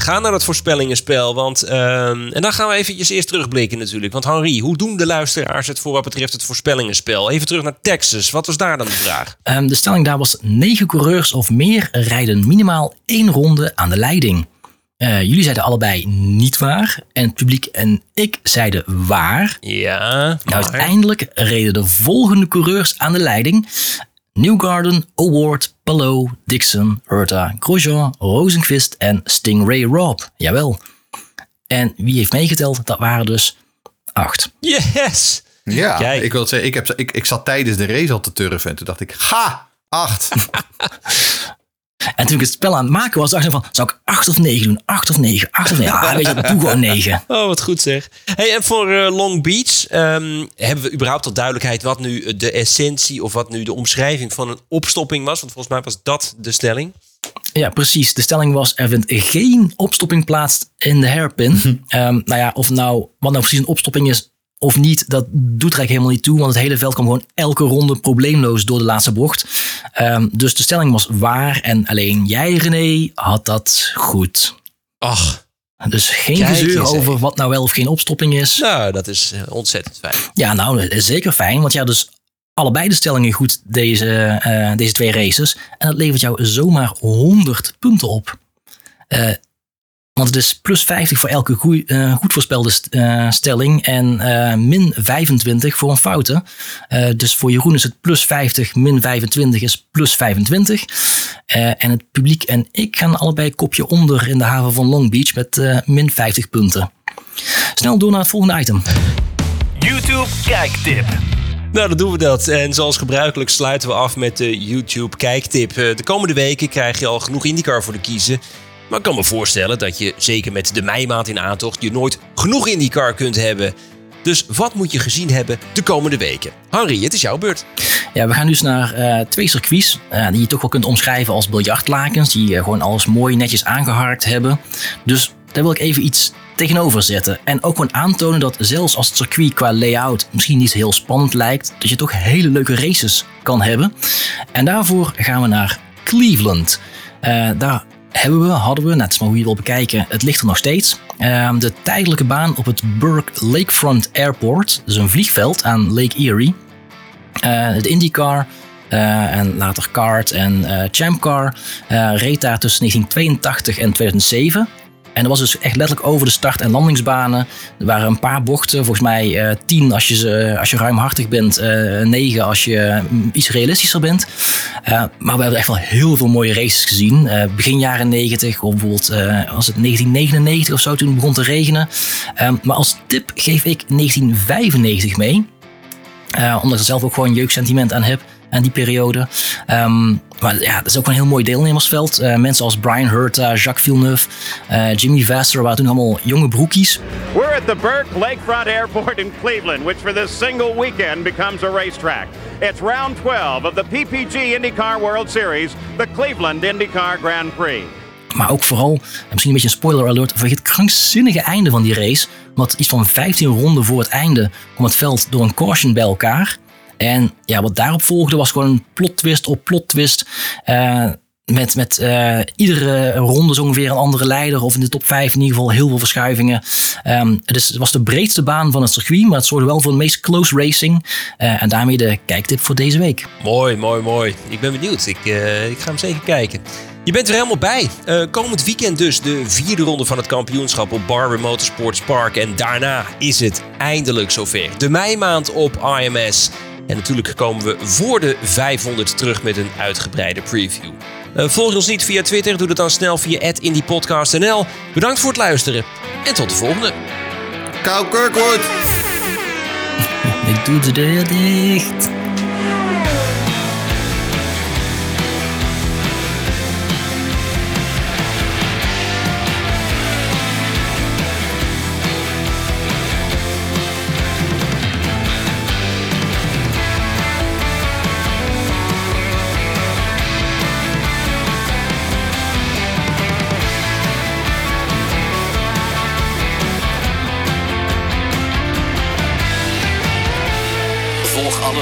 gaan naar het voorspellingenspel. Want, uh, en dan gaan we eventjes eerst terugblikken natuurlijk. Want Henri, hoe doen de luisteraars het voor wat betreft het voorspellingenspel? Even terug naar Texas. Wat was daar dan de vraag? Um, de stelling daar was negen coureurs of meer rijden minimaal één ronde aan de leiding. Uh, jullie zeiden allebei niet waar. En het publiek en ik zeiden waar. Ja. Nou, uiteindelijk reden de volgende coureurs aan de leiding. Newgarden, Award, Palou, Dixon, Hurta, Grosjean, Rosenquist en Stingray Rob. Jawel. En wie heeft meegeteld? Dat waren dus acht. Yes! Ja, Kijk. ik wil zeggen, ik, heb, ik, ik zat tijdens de race al te turven en toen dacht ik, ga, acht. [laughs] En toen ik het spel aan het maken was, dacht ik van, zou ik 8 of 9 doen? 8 of 9, 8 of 9. Ah, weet je, doe gewoon [laughs] 9. Oh, wat goed zeg. Hey, en voor uh, Long Beach, um, hebben we überhaupt al duidelijkheid wat nu de essentie of wat nu de omschrijving van een opstopping was? Want volgens mij was dat de stelling. Ja, precies. De stelling was: er vindt geen opstopping plaats in de hairpin. um, nou ja, of nou, wat nou precies een opstopping is, of niet, dat doet er eigenlijk helemaal niet toe. Want het hele veld kwam gewoon elke ronde probleemloos door de laatste bocht. Um, dus de stelling was waar. En alleen jij, René, had dat goed. Ach. Dus geen gezeur over wat nou wel of geen opstopping is. Nou, dat is eh, ontzettend fijn. Ja, nou, zeker fijn. Want ja, dus allebei de stellingen goed deze, uh, deze twee races. En dat levert jou zomaar 100 punten op. Uh, want het is plus 50 voor elke goeie, uh, goed voorspelde uh, stelling en uh, min 25 voor een foute. dus voor Jeroen is het plus 50, min 25 is plus 25. en het publiek en ik gaan allebei kopje onder in de haven van Long Beach met min 50 punten. Snel door naar het volgende item. YouTube kijktip. Nou, dan doen we dat. En zoals gebruikelijk sluiten we af met de YouTube kijktip. De komende weken krijg je al genoeg IndyCar voor de kiezen. Maar ik kan me voorstellen dat je, zeker met de meimaand in aantocht, je nooit genoeg in die car kunt hebben. Dus wat moet je gezien hebben de komende weken? Henry, het is jouw beurt. Ja, we gaan dus naar uh, twee circuits uh, die je toch wel kunt omschrijven als biljartlakens. Die uh, gewoon alles mooi netjes aangeharkt hebben. Dus daar wil ik even iets tegenover zetten. En ook gewoon aantonen dat zelfs als het circuit qua layout misschien niet heel spannend lijkt, dat je toch hele leuke races kan hebben. En daarvoor gaan we naar Cleveland. daar hebben we, hadden we, net maar hoe je wil bekijken, het ligt er nog steeds. Ehm, de tijdelijke baan op het Burke Lakefront Airport, dus een vliegveld aan Lake Erie. Uh, de IndyCar uh, en later Kart en uh, Champ Car reed daar tussen 1982 en 2007. En dat was dus echt letterlijk over de start- en landingsbanen. Er waren een paar bochten, volgens mij uh, tien als je, uh, als je ruimhartig bent, uh, negen als je mm, iets realistischer bent. maar we hebben echt wel heel veel mooie races gezien. begin jaren 90, of bijvoorbeeld was het 1999 of zo, toen begon te regenen. Ehm, maar als tip geef ik 1995 mee. omdat ik er zelf ook gewoon jeugdsentiment aan heb aan die periode. Um, maar ja, dat is ook een heel mooi deelnemersveld. Uh, mensen als Brian Hurta, Jacques Villeneuve, uh, Jimmy Vassar waren toen allemaal jonge broekies. We're at the Burke Lakefront Airport in Cleveland, which for this single weekend becomes a racetrack. It's round 12 of the PPG IndyCar World Series, the Cleveland IndyCar Grand Prix. Maar ook vooral, misschien een beetje een spoiler alert, voor het krankzinnige einde van die race. Want iets van 15 ronden voor het einde kwam het veld door een caution bij elkaar. En ja, wat daarop volgde was gewoon een plot twist op plot twist. Uh, met, met uh, iedere ronde zo ongeveer een andere leider. Of in de top 5 in ieder geval heel veel verschuivingen. Um, dus het was de breedste baan van het circuit. Maar het zorgde wel voor de meest close racing. Uh, en daarmee de kijktip voor deze week. Mooi, mooi, mooi. Ik ben benieuwd. Ik, ik ga hem zeker kijken. Je bent er helemaal bij. Uh, komend weekend dus de vierde ronde van het kampioenschap op Barber Motorsports Park. En daarna is het eindelijk zover. De meimaand op IMS. En natuurlijk komen we voor de 500 terug met een uitgebreide preview. Uh, volg ons niet via Twitter, doe dat dan snel via @indiepodcastnl. Bedankt voor het luisteren en tot de volgende. Kou Kirkwood! [laughs] Ik doe de deur dicht.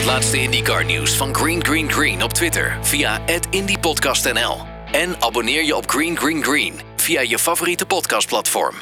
Laatste IndyCar nieuws van Green Green Green op Twitter via @indypodcastnl en abonneer je op Green Green Green via je favoriete podcastplatform.